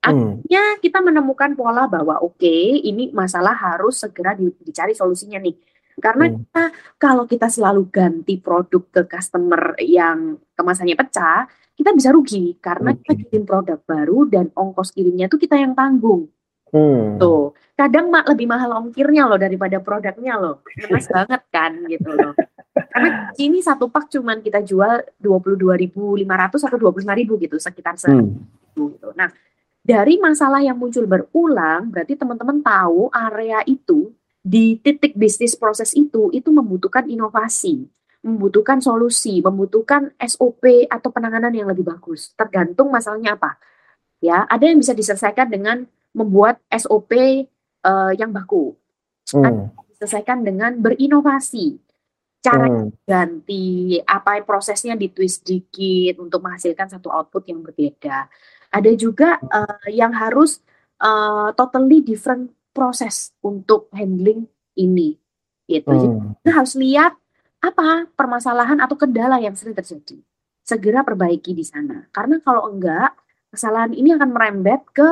Speaker 3: Hmm. Akhirnya kita menemukan pola bahwa oke, okay, ini masalah harus segera di, dicari solusinya nih. Karena hmm. kita kalau kita selalu ganti produk ke customer yang kemasannya pecah, kita bisa rugi karena okay. kita kirim produk baru dan ongkos kirimnya tuh kita yang tanggung. Hmm. Tuh, kadang mak lebih mahal ongkirnya loh daripada produknya loh. Mas banget kan gitu loh. Karena ini satu pak cuman kita jual 22.500 atau 25.000 gitu sekitar hmm. gitu. Nah, dari masalah yang muncul berulang, berarti teman-teman tahu area itu di titik bisnis proses itu itu membutuhkan inovasi, membutuhkan solusi, membutuhkan SOP atau penanganan yang lebih bagus. Tergantung masalahnya apa. Ya, ada yang bisa diselesaikan dengan membuat SOP uh, eh, yang baku. Hmm. Ada diselesaikan dengan berinovasi. Cara hmm. ganti apa prosesnya ditwist dikit untuk menghasilkan satu output yang berbeda ada juga uh, yang harus uh, totally different proses untuk handling ini gitu. Hmm. Jadi kita harus lihat apa permasalahan atau kendala yang sering terjadi. Segera perbaiki di sana. Karena kalau enggak, kesalahan ini akan merembet ke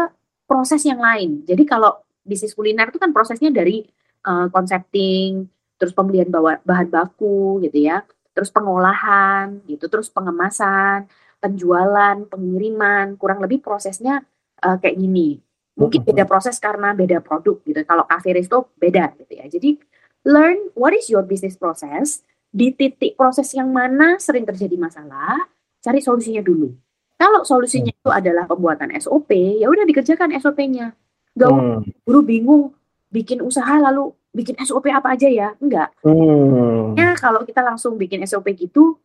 Speaker 3: proses yang lain. Jadi kalau bisnis kuliner itu kan prosesnya dari uh, concepting, terus pembelian bahan baku gitu ya, terus pengolahan gitu, terus pengemasan, penjualan, pengiriman, kurang lebih prosesnya uh, kayak gini. Mungkin beda proses karena beda produk gitu. Kalau cafe resto beda gitu ya. Jadi learn what is your business process, di titik proses yang mana sering terjadi masalah, cari solusinya dulu. Kalau solusinya itu adalah pembuatan SOP, ya udah dikerjakan SOP-nya. Gak hmm. buru bingung bikin usaha lalu bikin SOP apa aja ya? Enggak. Hmm. Ya kalau kita langsung bikin SOP gitu,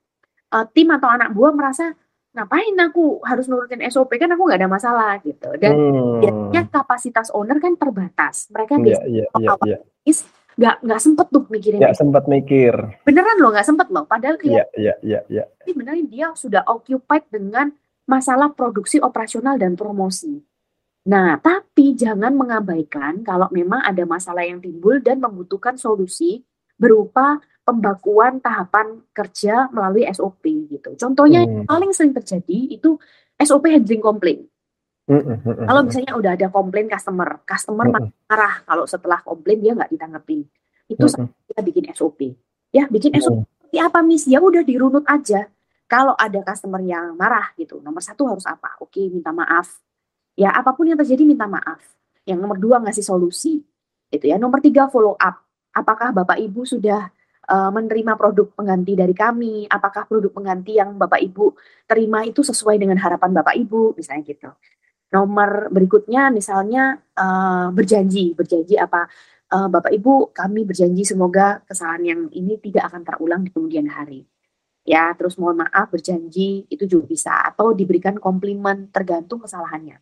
Speaker 3: uh, tim atau anak buah merasa ngapain aku harus nurutin SOP kan aku nggak ada masalah gitu. Dan hmm. kapasitas owner kan terbatas. Mereka
Speaker 2: iya, bisa yeah, yeah, yeah, yeah.
Speaker 3: nggak nggak sempet tuh mikirin
Speaker 2: nggak sempet mikir.
Speaker 3: Beneran loh nggak sempet loh. Padahal
Speaker 2: iya iya iya iya.
Speaker 3: Beneran dia sudah occupied dengan masalah produksi operasional dan promosi. Nah tapi jangan mengabaikan kalau memang ada masalah yang timbul dan membutuhkan solusi berupa pembakuan tahapan kerja melalui SOP gitu. Contohnya hmm. yang paling sering terjadi itu SOP handling komplain. Hmm, hmm, hmm, kalau misalnya udah ada komplain customer, customer marah kalau setelah komplain dia nggak ditanggepin, itu kita bikin SOP. Ya bikin SOP seperti apa Miss? Ya udah dirunut aja. Kalau ada customer yang marah gitu, nomor satu harus apa? Oke, minta maaf. Ya apa pun yang terjadi minta maaf. Yang nomor dua ngasih solusi. Itu ya. Nomor tiga follow up. Apakah Bapak Ibu sudah uh, menerima produk pengganti dari kami, apakah produk pengganti yang Bapak Ibu terima itu sesuai dengan harapan Bapak Ibu, misalnya gitu. Nomor berikutnya misalnya uh, berjanji, berjanji apa uh, Bapak Ibu kami berjanji semoga kesalahan yang ini tidak akan terulang di kemudian hari. Ya, terus mohon maaf berjanji itu juga bisa atau diberikan komplimen tergantung kesalahannya.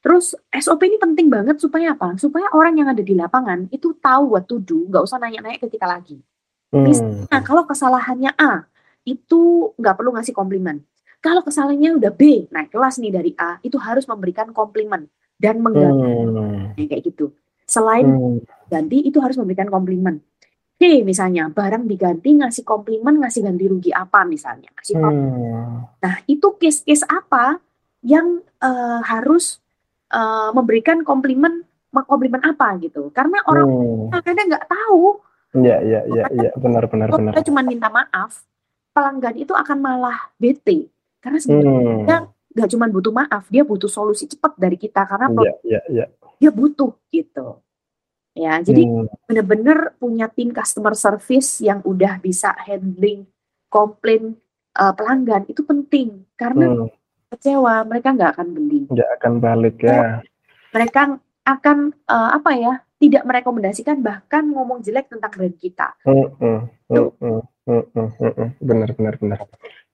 Speaker 3: Terus SOP ini penting banget supaya apa? Supaya orang yang ada di lapangan itu tahu what to do, nggak usah nanya-nanya ke kita lagi. Misalnya hmm. kalau kesalahannya A, itu nggak perlu ngasih komplimen. Kalau kesalahannya udah B, naik kelas nih dari A, itu harus memberikan komplimen dan mengganti hmm. kayak gitu. Selain hmm. ganti, itu harus memberikan komplimen. C misalnya barang diganti ngasih komplimen ngasih ganti rugi apa misalnya ngasih hmm. Nah itu case-case apa yang uh, harus uh, memberikan komplimen komplimen apa gitu? Karena orang hmm. kadang nggak tahu
Speaker 2: Iya, iya, iya, iya, benar, benar, benar.
Speaker 3: Kita cuma minta maaf, pelanggan itu akan malah bete karena sebenarnya hmm. nggak cuma butuh maaf, dia butuh solusi cepat dari kita karena
Speaker 2: iya, iya, iya.
Speaker 3: dia butuh gitu. Ya, jadi hmm. benar-benar punya tim customer service yang udah bisa handling komplain uh, pelanggan itu penting karena hmm. kecewa mereka nggak akan beli.
Speaker 2: Nggak akan balik ya.
Speaker 3: Mereka akan uh, apa ya tidak merekomendasikan bahkan ngomong jelek tentang brand kita.
Speaker 2: Benar benar benar.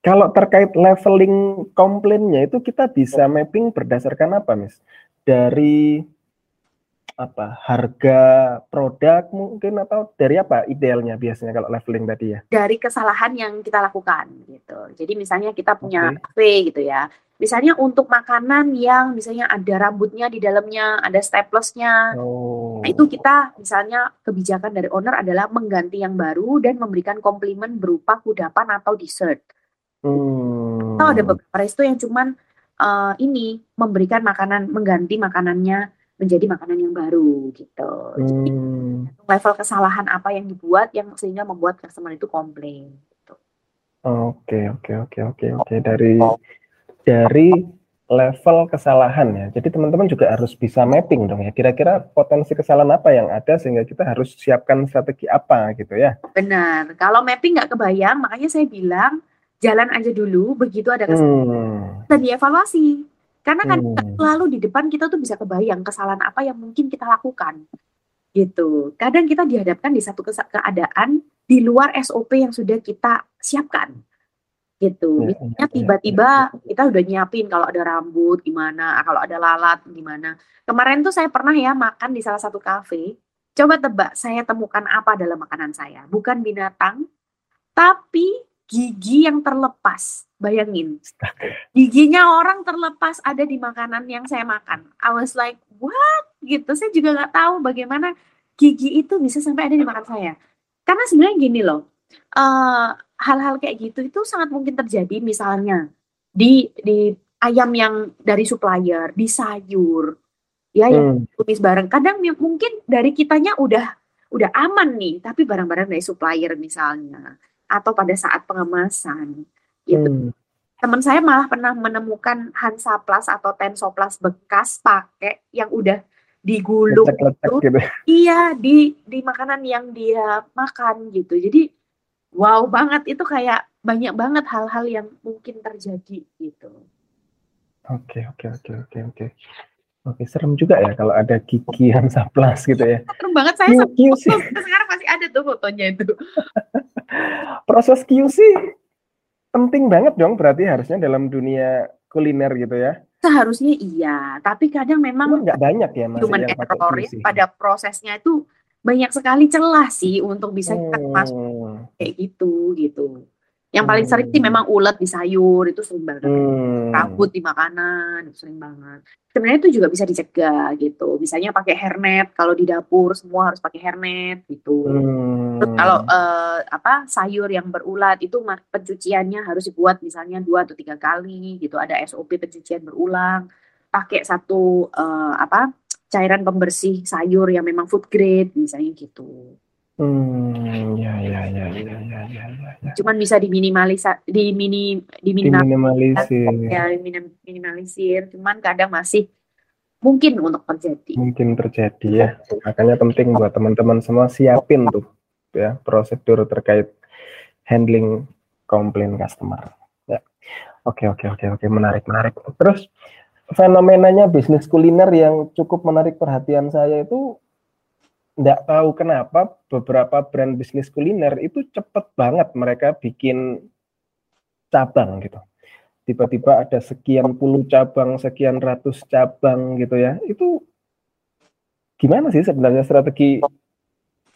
Speaker 2: Kalau terkait leveling komplainnya itu kita bisa mapping berdasarkan apa, Miss? Dari apa harga produk mungkin atau dari apa idealnya biasanya kalau leveling tadi ya
Speaker 3: dari kesalahan yang kita lakukan gitu jadi misalnya kita punya okay. cafe gitu ya misalnya untuk makanan yang misalnya ada rambutnya di dalamnya ada staplesnya oh. nah, itu kita misalnya kebijakan dari owner adalah mengganti yang baru dan memberikan komplimen berupa kudapan atau dessert hmm. atau ada beberapa resto yang cuman uh, ini memberikan makanan mengganti makanannya menjadi makanan yang baru gitu. Jadi hmm. level kesalahan apa yang dibuat yang sehingga membuat customer itu komplain. Gitu.
Speaker 2: Oke oke oke oke oke dari dari level kesalahan ya. Jadi teman-teman juga harus bisa mapping dong ya. Kira-kira potensi kesalahan apa yang ada sehingga kita harus siapkan strategi apa gitu ya.
Speaker 3: Benar. Kalau mapping nggak kebayang, makanya saya bilang jalan aja dulu. Begitu ada kesalahan hmm. dan dievaluasi. Karena kan hmm. selalu di depan kita tuh bisa kebayang kesalahan apa yang mungkin kita lakukan. Gitu. Kadang kita dihadapkan di satu keadaan di luar SOP yang sudah kita siapkan. Gitu. Ya, Misalnya ya, ya, tiba-tiba kita udah nyiapin kalau ada rambut gimana, kalau ada lalat gimana. Kemarin tuh saya pernah ya makan di salah satu kafe. Coba tebak saya temukan apa dalam makanan saya. Bukan binatang, tapi gigi yang terlepas. Bayangin. Giginya orang terlepas ada di makanan yang saya makan. I was like, what? Gitu. Saya juga nggak tahu bagaimana gigi itu bisa sampai ada di makan saya. Karena sebenarnya gini loh. hal eh, hal-hal kayak gitu itu sangat mungkin terjadi misalnya di di ayam yang dari supplier, di sayur, ya yang hmm. tumis bareng. Kadang mungkin dari kitanya udah udah aman nih, tapi barang-barang dari supplier misalnya atau pada saat pengemasan gitu. Hmm. Teman saya malah pernah menemukan Hansaplas atau Tensoplas bekas pakai yang udah digulung itu, gitu. iya di di makanan yang dia makan gitu. Jadi wow banget itu kayak banyak banget hal-hal yang mungkin terjadi gitu.
Speaker 2: Oke oke oke oke oke. Oke, serem juga ya kalau ada gigi Hansaplas gitu ya.
Speaker 3: Serem banget saya sekarang masih ada tuh fotonya itu.
Speaker 2: Proses QC penting banget dong berarti harusnya dalam dunia kuliner gitu ya.
Speaker 3: Seharusnya iya, tapi kadang memang
Speaker 2: nggak banyak ya
Speaker 3: mas human error pada prosesnya itu banyak sekali celah sih untuk bisa kita masuk hmm. kayak gitu gitu. Yang paling hmm. sering sih memang ulet di sayur itu sering banget. Hmm. Rambut di makanan itu sering banget. Sebenarnya itu juga bisa dicegah gitu. Misalnya pakai hairnet kalau di dapur semua harus pakai hairnet gitu. Hmm. Terus kalau uh, apa sayur yang berulat itu pencuciannya harus dibuat misalnya dua atau tiga kali gitu. Ada SOP pencucian berulang. Pakai satu uh, apa cairan pembersih sayur yang memang food grade misalnya gitu.
Speaker 2: Hmm, ya, ya, ya, ya, ya, ya,
Speaker 3: ya. Cuman bisa diminimalisa, dimini, diminimalisir. Ya, minim, minimalisir. Cuman kadang masih mungkin untuk terjadi.
Speaker 2: Mungkin terjadi ya. Makanya penting buat teman-teman semua siapin tuh ya prosedur terkait handling komplain customer. Ya. Oke, oke, oke, oke, menarik, menarik. Terus fenomenanya bisnis kuliner yang cukup menarik perhatian saya itu nggak tahu kenapa beberapa brand bisnis kuliner itu cepet banget mereka bikin cabang gitu. Tiba-tiba ada sekian puluh cabang, sekian ratus cabang gitu ya. Itu gimana sih sebenarnya strategi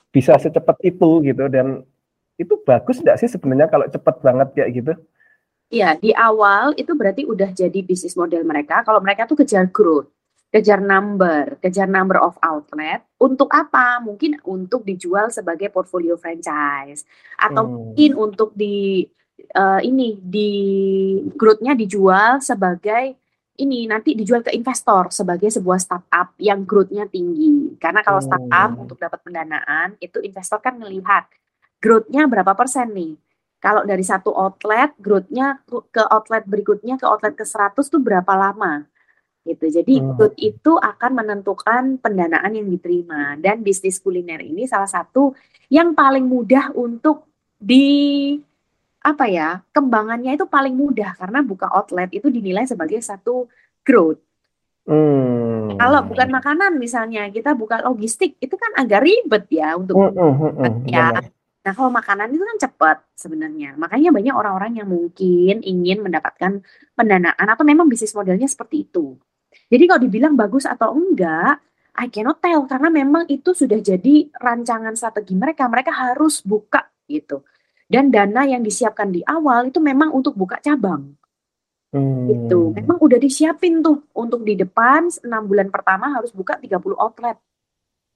Speaker 2: bisa secepat itu gitu dan itu bagus nggak sih sebenarnya kalau cepat banget kayak gitu?
Speaker 3: Iya, di awal itu berarti udah jadi bisnis model mereka. Kalau mereka tuh kejar growth kejar number, kejar number of outlet. Untuk apa? Mungkin untuk dijual sebagai portfolio franchise atau hmm. mungkin untuk di uh, ini di growth-nya dijual sebagai ini nanti dijual ke investor sebagai sebuah startup yang growth-nya tinggi. Karena kalau startup hmm. untuk dapat pendanaan itu investor kan melihat growth-nya berapa persen nih. Kalau dari satu outlet, growth-nya ke outlet berikutnya, ke outlet ke 100 tuh berapa lama? Gitu. Jadi hmm. itu akan menentukan pendanaan yang diterima dan bisnis kuliner ini salah satu yang paling mudah untuk di apa ya kembangannya itu paling mudah karena buka outlet itu dinilai sebagai satu growth. Hmm. Kalau bukan makanan misalnya kita buka logistik itu kan agak ribet ya untuk hmm, hmm, hmm, hmm. ya. Nah kalau makanan itu kan cepat sebenarnya. Makanya banyak orang-orang yang mungkin ingin mendapatkan pendanaan atau memang bisnis modelnya seperti itu. Jadi kalau dibilang bagus atau enggak, I cannot tell karena memang itu sudah jadi rancangan strategi mereka. Mereka harus buka gitu. Dan dana yang disiapkan di awal itu memang untuk buka cabang. Hmm. Gitu. Memang udah disiapin tuh untuk di depan 6 bulan pertama harus buka 30 outlet.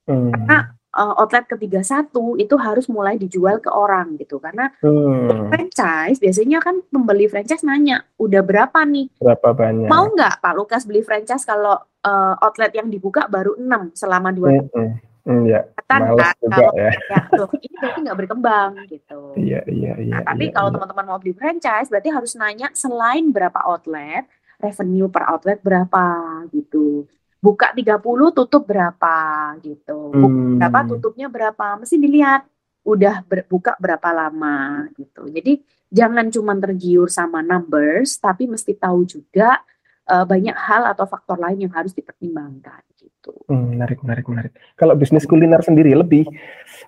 Speaker 3: Hmm. Karena uh, outlet ketiga satu itu harus mulai dijual ke orang gitu karena hmm. franchise biasanya kan pembeli franchise nanya udah berapa nih
Speaker 2: berapa banyak
Speaker 3: mau nggak Pak Lukas beli franchise kalau uh, outlet yang dibuka baru enam selama dua
Speaker 2: hmm, tahun Hmm, ya, kan, juga kalau ya. ya
Speaker 3: loh, ini berarti nggak berkembang gitu.
Speaker 2: Iya, iya, iya.
Speaker 3: Nah, tapi
Speaker 2: iya,
Speaker 3: kalau
Speaker 2: iya.
Speaker 3: teman-teman mau beli franchise, berarti harus nanya selain berapa outlet, revenue per outlet berapa gitu buka 30 tutup berapa gitu. Buka hmm. berapa tutupnya berapa mesti dilihat udah buka berapa lama gitu. Jadi jangan cuma tergiur sama numbers tapi mesti tahu juga uh, banyak hal atau faktor lain yang harus dipertimbangkan gitu.
Speaker 2: Hmm, menarik, menarik, menarik. Kalau bisnis kuliner sendiri lebih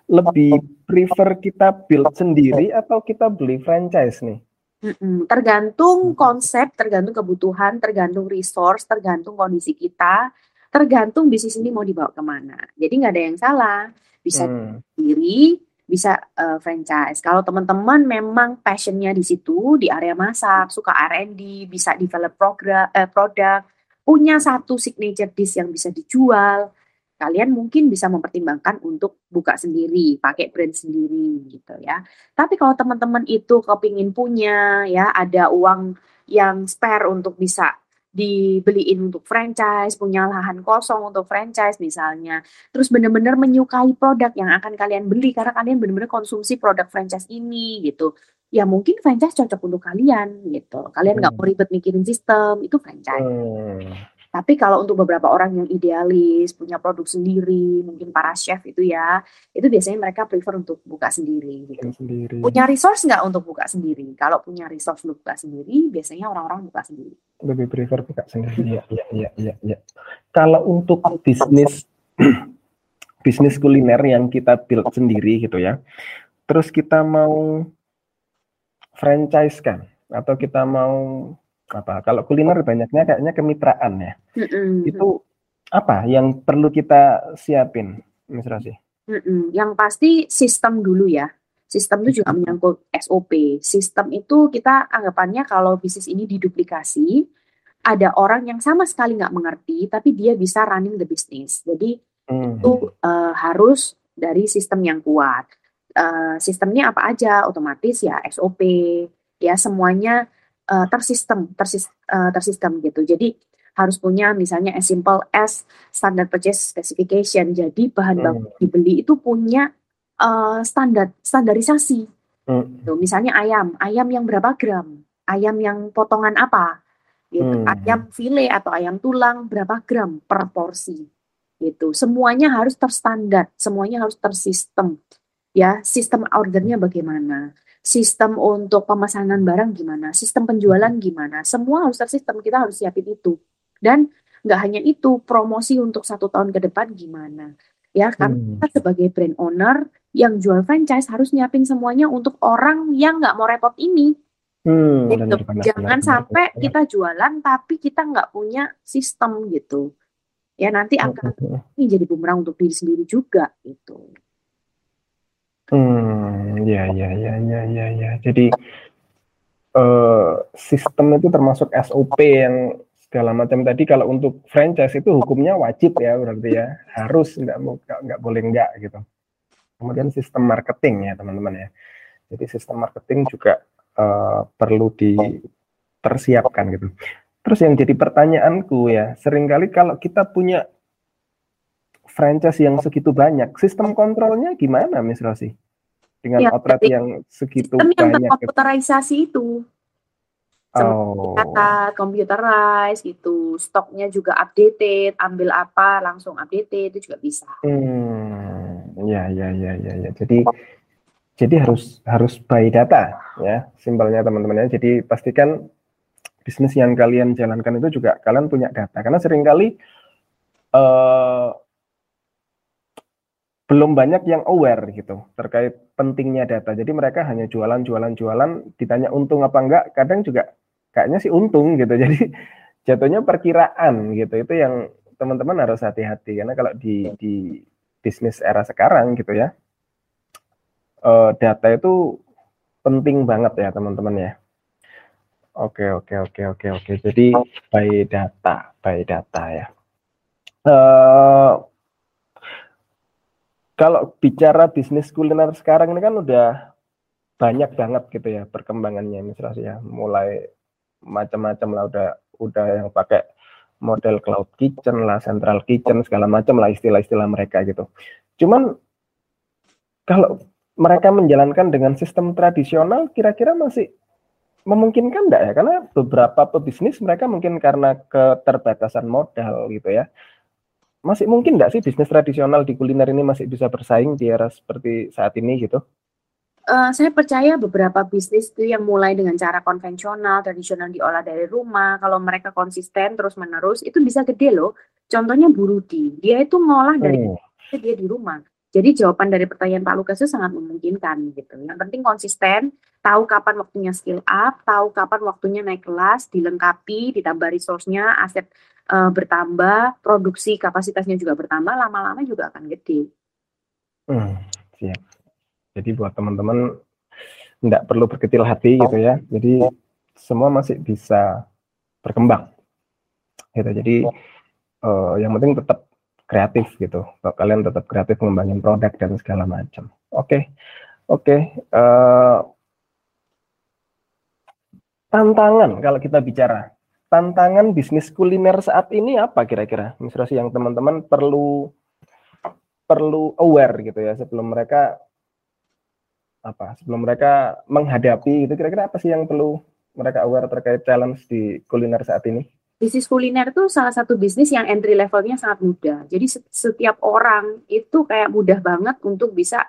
Speaker 2: lebih prefer kita build sendiri atau kita beli franchise nih?
Speaker 3: Mm-mm. Tergantung konsep, tergantung kebutuhan, tergantung resource, tergantung kondisi kita, tergantung bisnis ini mau dibawa ke mana. Jadi nggak ada yang salah, bisa hmm. sendiri, bisa uh, franchise. Kalau teman-teman memang passionnya di situ di area masak, suka R&D, bisa develop program, uh, produk, punya satu signature dish yang bisa dijual, kalian mungkin bisa mempertimbangkan untuk buka sendiri, pakai brand sendiri gitu ya. Tapi kalau teman-teman itu kepingin punya ya ada uang yang spare untuk bisa dibeliin untuk franchise, punya lahan kosong untuk franchise misalnya. Terus benar-benar menyukai produk yang akan kalian beli karena kalian benar-benar konsumsi produk franchise ini gitu. Ya mungkin franchise cocok untuk kalian gitu. Kalian nggak hmm. mau ribet mikirin sistem, itu franchise. Hmm. Tapi kalau untuk beberapa orang yang idealis, punya produk sendiri, mungkin para chef itu ya, itu biasanya mereka prefer untuk buka sendiri. Gitu. Sendiri. Punya resource nggak untuk buka sendiri? Kalau punya resource untuk buka sendiri, biasanya orang-orang buka sendiri.
Speaker 2: Lebih prefer buka sendiri. Iya, iya, iya, iya. Ya. Kalau untuk bisnis bisnis kuliner yang kita build sendiri gitu ya, terus kita mau franchise kan, atau kita mau apa? Kalau kuliner banyaknya kayaknya kemitraan ya. Mm-mm. Itu apa yang perlu kita siapin, Miss Rosi?
Speaker 3: Mm-mm. Yang pasti sistem dulu ya. Sistem itu juga menyangkut SOP. Sistem itu kita anggapannya kalau bisnis ini diduplikasi, ada orang yang sama sekali nggak mengerti, tapi dia bisa running the business. Jadi mm. itu uh, harus dari sistem yang kuat. Uh, sistemnya apa aja? Otomatis ya SOP, ya semuanya uh, tersistem, tersis, uh, tersistem gitu. Jadi harus punya misalnya as simple as standard purchase specification. Jadi bahan baku hmm. dibeli itu punya uh, standar standarisasi. Hmm. Tuh, misalnya ayam, ayam yang berapa gram, ayam yang potongan apa, gitu. Hmm. Ayam file atau ayam tulang berapa gram per porsi. Gitu. Semuanya harus terstandar, semuanya harus tersistem. Ya, sistem ordernya bagaimana? Sistem untuk pemesanan barang gimana, sistem penjualan gimana, semua harus tersistem, kita harus siapin itu. Dan nggak hanya itu, promosi untuk satu tahun ke depan gimana. Ya, karena hmm. kita sebagai brand owner yang jual franchise harus nyiapin semuanya untuk orang yang nggak mau repot ini. Hmm, gitu. benar, Jangan benar, sampai benar. kita jualan tapi kita nggak punya sistem gitu. Ya nanti akan ini jadi bumerang untuk diri sendiri juga gitu.
Speaker 2: Hmm, ya ya ya ya ya ya. Jadi uh, sistem itu termasuk SOP yang segala macam tadi kalau untuk franchise itu hukumnya wajib ya berarti ya harus nggak mau nggak boleh nggak gitu. Kemudian sistem marketing ya teman-teman ya. Jadi sistem marketing juga uh, perlu dipersiapkan gitu. Terus yang jadi pertanyaanku ya, sering kali kalau kita punya franchise yang segitu banyak, sistem kontrolnya gimana, Miss Rosi? Dengan ya, outlet yang segitu sistem banyak.
Speaker 3: Yang komputerisasi itu. Oh. Kata computerized gitu, stoknya juga updated, ambil apa langsung updated itu juga bisa.
Speaker 2: Hmm, ya ya ya ya ya. Jadi jadi harus harus by data ya, simpelnya teman-teman ya. Jadi pastikan bisnis yang kalian jalankan itu juga kalian punya data karena sering kali uh, belum banyak yang aware gitu terkait pentingnya data. Jadi mereka hanya jualan, jualan, jualan. Ditanya untung apa enggak, kadang juga kayaknya sih untung gitu. Jadi jatuhnya perkiraan gitu. Itu yang teman-teman harus hati-hati karena kalau di di bisnis era sekarang gitu ya, uh, data itu penting banget ya teman-teman ya. Oke oke oke oke oke. Jadi by data, by data ya. Uh, kalau bicara bisnis kuliner sekarang ini kan udah banyak banget gitu ya perkembangannya misalnya ya. Mulai macam-macam lah udah udah yang pakai model cloud kitchen lah central kitchen segala macam lah istilah-istilah mereka gitu. Cuman kalau mereka menjalankan dengan sistem tradisional kira-kira masih memungkinkan enggak ya? Karena beberapa pebisnis mereka mungkin karena keterbatasan modal gitu ya masih mungkin nggak sih bisnis tradisional di kuliner ini masih bisa bersaing di era seperti saat ini gitu?
Speaker 3: Uh, saya percaya beberapa bisnis itu yang mulai dengan cara konvensional, tradisional diolah dari rumah, kalau mereka konsisten terus menerus itu bisa gede loh. Contohnya Burudi, dia itu ngolah dari oh. dia di rumah. Jadi jawaban dari pertanyaan Pak Lukas itu sangat memungkinkan gitu. Yang penting konsisten, tahu kapan waktunya skill up, tahu kapan waktunya naik kelas, dilengkapi, ditambah resource-nya, aset uh, bertambah, produksi kapasitasnya juga bertambah, lama-lama juga akan gede.
Speaker 2: Hmm, siap. Jadi buat teman-teman tidak perlu berkecil hati gitu ya. Jadi semua masih bisa berkembang. Gitu. Jadi uh, yang penting tetap kreatif gitu. Kalian tetap kreatif mengembangin produk dan segala macam. Oke, okay. oke. Okay. Uh, eh, tantangan kalau kita bicara tantangan bisnis kuliner saat ini apa kira-kira, Mas Rosi yang teman-teman perlu perlu aware gitu ya sebelum mereka apa sebelum mereka menghadapi itu kira-kira apa sih yang perlu mereka aware terkait challenge di kuliner saat ini?
Speaker 3: Bisnis kuliner itu salah satu bisnis yang entry levelnya sangat mudah. Jadi setiap orang itu kayak mudah banget untuk bisa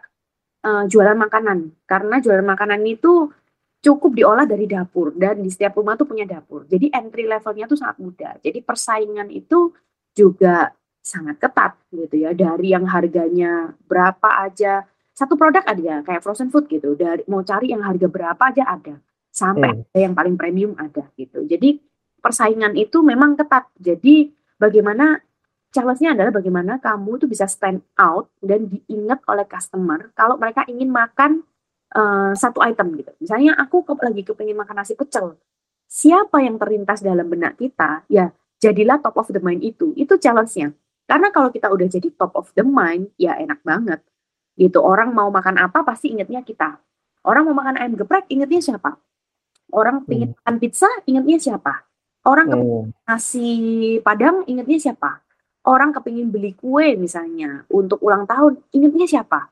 Speaker 3: uh, jualan makanan. Karena jualan makanan itu cukup diolah dari dapur dan di setiap rumah tuh punya dapur. Jadi entry levelnya tuh sangat mudah. Jadi persaingan itu juga sangat ketat gitu ya. Dari yang harganya berapa aja satu produk ada ya kayak frozen food gitu. Dari mau cari yang harga berapa aja ada. sampai hmm. ada yang paling premium ada gitu. Jadi persaingan itu memang ketat. Jadi bagaimana challenge-nya adalah bagaimana kamu tuh bisa stand out dan diingat oleh customer kalau mereka ingin makan uh, satu item gitu. Misalnya aku ke, lagi kepingin makan nasi pecel. Siapa yang terlintas dalam benak kita? Ya, jadilah top of the mind itu. Itu challenge-nya. Karena kalau kita udah jadi top of the mind, ya enak banget. Gitu. Orang mau makan apa pasti ingetnya kita. Orang mau makan ayam geprek, ingetnya siapa? Orang pingin hmm. makan pizza, ingetnya siapa? Orang hmm. nasi padang, ingetnya siapa? Orang kepingin beli kue misalnya untuk ulang tahun, ingetnya siapa?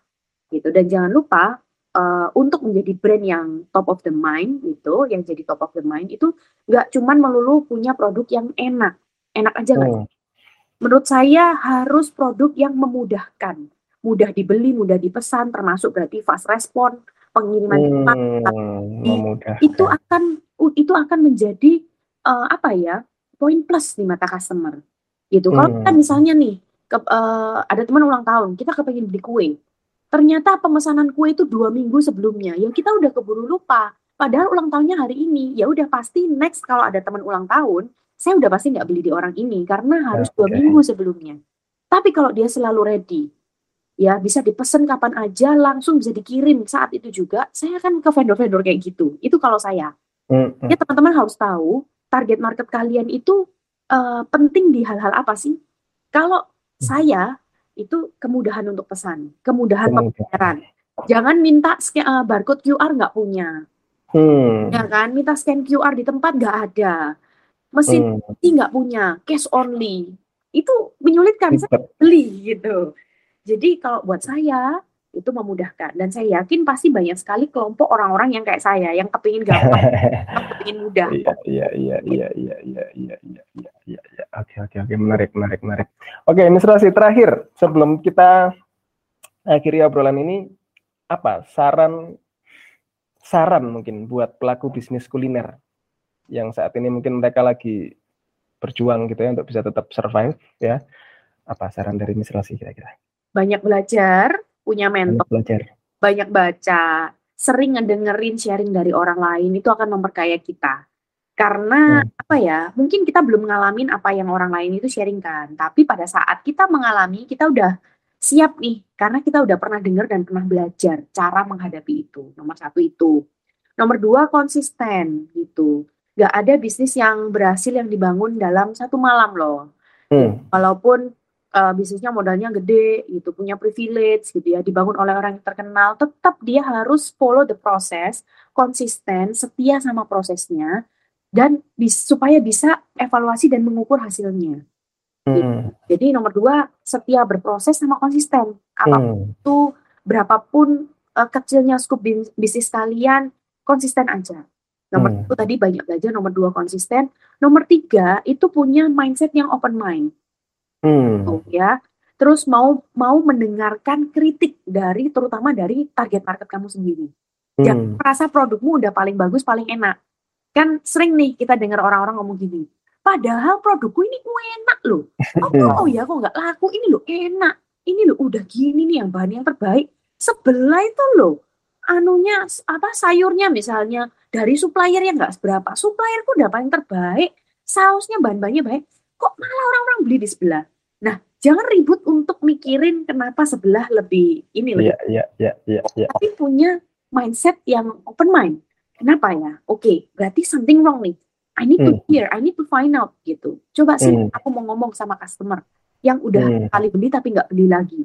Speaker 3: Gitu. Dan jangan lupa uh, untuk menjadi brand yang top of the mind itu, yang jadi top of the mind itu nggak cuman melulu punya produk yang enak, enak aja nggak? Hmm. Menurut saya harus produk yang memudahkan, mudah dibeli, mudah dipesan, termasuk berarti fast respon, pengiriman cepat, hmm, itu akan itu akan menjadi uh, apa ya poin plus di mata customer gitu. Hmm. Kalau kita misalnya nih ke, uh, ada teman ulang tahun, kita kepengen beli kue, ternyata pemesanan kue itu dua minggu sebelumnya. Ya kita udah keburu lupa. Padahal ulang tahunnya hari ini. Ya udah pasti next kalau ada teman ulang tahun saya udah pasti nggak beli di orang ini karena harus dua okay. minggu sebelumnya. Tapi kalau dia selalu ready ya bisa dipesan kapan aja langsung bisa dikirim. Saat itu juga saya akan ke vendor-vendor kayak gitu. Itu kalau saya. Mm -hmm. ya teman-teman harus tahu target market kalian itu uh, penting di hal-hal apa sih? Kalau saya itu kemudahan untuk pesan, kemudahan pembayaran. Jangan minta scan, uh, barcode QR nggak punya, hmm. ya kan? Minta scan QR di tempat nggak ada, mesin hmm. nggak punya, cash only, itu menyulitkan saya beli gitu. Jadi kalau buat saya itu memudahkan dan saya yakin pasti banyak sekali kelompok orang-orang yang kayak saya yang kepingin gampang, yang kepingin mudah.
Speaker 2: Iya iya iya iya iya iya iya iya iya iya ya. oke oke oke menarik menarik menarik. Oke ini Rasi terakhir sebelum kita akhiri obrolan ini apa saran saran mungkin buat pelaku bisnis kuliner yang saat ini mungkin mereka lagi berjuang gitu ya untuk bisa tetap survive ya apa saran dari Miss Rasi kira-kira?
Speaker 3: Banyak belajar, punya mentor, belajar. banyak baca, sering ngedengerin sharing dari orang lain itu akan memperkaya kita. Karena hmm. apa ya? Mungkin kita belum ngalamin apa yang orang lain itu sharing kan, tapi pada saat kita mengalami, kita udah siap nih karena kita udah pernah dengar dan pernah belajar cara menghadapi itu. Nomor satu itu. Nomor dua konsisten gitu. Gak ada bisnis yang berhasil yang dibangun dalam satu malam loh. Hmm. Walaupun uh, bisnisnya modalnya gede gitu, punya privilege gitu ya, dibangun oleh orang yang terkenal, tetap dia harus follow the process, konsisten, setia sama prosesnya, dan bis, supaya bisa evaluasi dan mengukur hasilnya. Gitu. Hmm. Jadi nomor dua, setia berproses sama konsisten. Apa pun hmm. itu, berapapun uh, kecilnya skup bisnis kalian, konsisten aja. Nomor hmm. itu tadi banyak belajar, nomor dua konsisten. Nomor tiga itu punya mindset yang open mind. Hmm. Gitu, ya. Terus mau mau mendengarkan kritik dari terutama dari target market kamu sendiri. Hmm. Jangan merasa produkmu udah paling bagus, paling enak. Kan sering nih kita dengar orang-orang ngomong gini, padahal produkku ini enak loh. Oh, oh ya kok nggak laku ini loh enak. Ini loh udah gini nih yang bahan yang terbaik. Sebelah itu loh anunya apa sayurnya misalnya dari supplier yang nggak seberapa supplierku udah paling terbaik sausnya bahan-bahannya baik kok malah orang-orang beli di sebelah Nah, jangan ribut untuk mikirin kenapa sebelah lebih ini loh.
Speaker 2: Iya, iya, iya, iya, iya.
Speaker 3: Tapi punya mindset yang open mind. Kenapa ya? Oke, okay, berarti something wrong nih. I need to hmm. hear, I need to find out gitu. Coba sih hmm. aku mau ngomong sama customer yang udah hmm. kali beli tapi nggak beli lagi.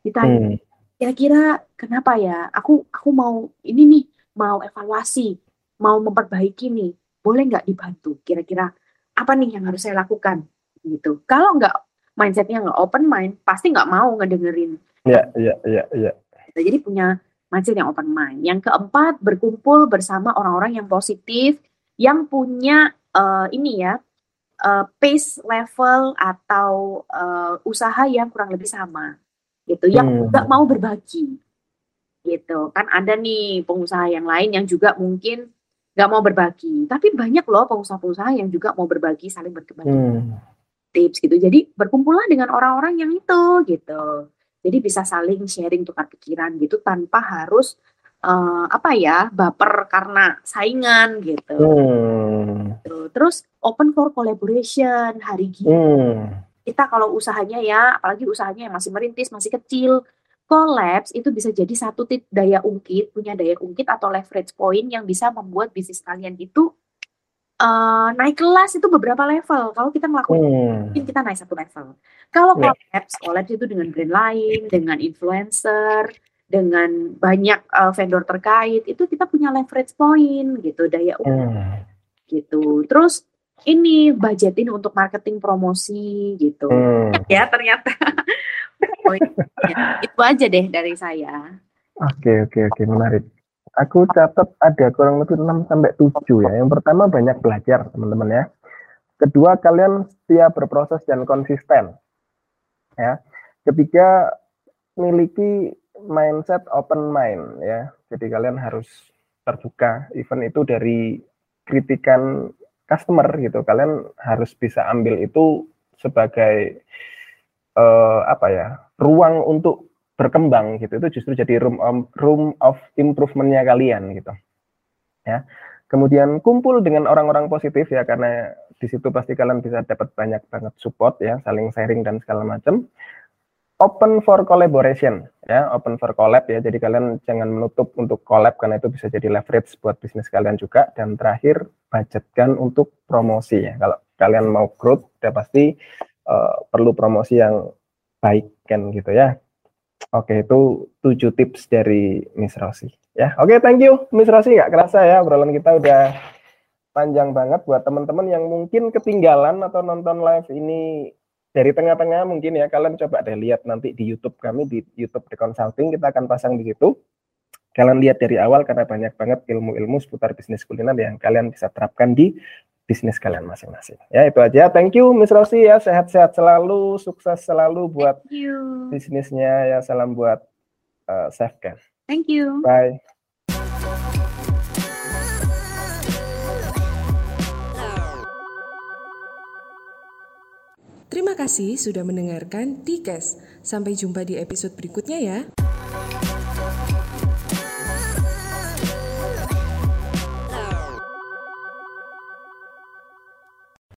Speaker 3: Ditanya, hmm. kira-kira kenapa ya? Aku aku mau ini nih, mau evaluasi, mau memperbaiki nih. Boleh nggak dibantu? Kira-kira apa nih yang harus saya lakukan? Gitu. Kalau nggak mindsetnya nggak open mind, pasti nggak mau ngedengerin.
Speaker 2: Iya, iya, iya, iya.
Speaker 3: Jadi punya mindset yang open mind. Yang keempat, berkumpul bersama orang-orang yang positif, yang punya uh, ini ya, uh, pace level atau uh, usaha yang kurang lebih sama, gitu. Yang nggak hmm. mau berbagi, gitu. Kan ada nih pengusaha yang lain yang juga mungkin nggak mau berbagi. Tapi banyak loh pengusaha-pengusaha yang juga mau berbagi, saling berbagi. Hmm tips gitu. Jadi berkumpullah dengan orang-orang yang itu gitu. Jadi bisa saling sharing tukar pikiran gitu tanpa harus uh, apa ya baper karena saingan gitu. Hmm. Terus open for collaboration hari gini. Hmm. Kita kalau usahanya ya, apalagi usahanya yang masih merintis, masih kecil, collapse itu bisa jadi satu tip daya ungkit, punya daya ungkit atau leverage point yang bisa membuat bisnis kalian itu uh, naik kelas itu beberapa level. Kalau kita melakukan hmm. mungkin kita naik satu level. Kalau yeah. collapse, collapse itu dengan brand lain, dengan influencer, dengan banyak uh, vendor terkait itu kita punya leverage point gitu daya hmm. gitu terus ini budgetin untuk marketing promosi gitu hmm. ya ternyata ya, itu aja deh dari saya
Speaker 2: oke oke oke menarik aku catat ada kurang lebih 6 sampai 7 ya yang pertama banyak belajar teman-teman ya kedua kalian setia berproses dan konsisten ya ketiga miliki mindset open mind ya. Jadi kalian harus terbuka. Even itu dari kritikan customer gitu. Kalian harus bisa ambil itu sebagai uh, apa ya ruang untuk berkembang gitu. Itu justru jadi room of, room of improvementnya kalian gitu. Ya. Kemudian kumpul dengan orang-orang positif ya karena di situ pasti kalian bisa dapat banyak banget support ya, saling sharing dan segala macam open for collaboration ya open for collab ya jadi kalian jangan menutup untuk collab karena itu bisa jadi leverage buat bisnis kalian juga dan terakhir budgetkan untuk promosi ya kalau kalian mau growth ya pasti uh, perlu promosi yang baik kan gitu ya oke itu tujuh tips dari Miss Rosi ya oke thank you. Miss Rosi nggak kerasa ya obrolan kita udah panjang banget. Buat teman-teman yang mungkin ketinggalan atau nonton live ini dari tengah-tengah mungkin ya kalian coba deh lihat nanti di YouTube kami di YouTube The Consulting kita akan pasang di situ. Kalian lihat dari awal karena banyak banget ilmu-ilmu seputar bisnis kuliner yang kalian bisa terapkan di bisnis kalian masing-masing. Ya itu aja. Thank you Miss Rosi ya. Sehat-sehat selalu, sukses selalu buat bisnisnya ya. Salam buat uh, Chef Ken.
Speaker 3: Thank you.
Speaker 2: Bye.
Speaker 1: Terima kasih sudah mendengarkan Tikes. Sampai jumpa di episode berikutnya ya.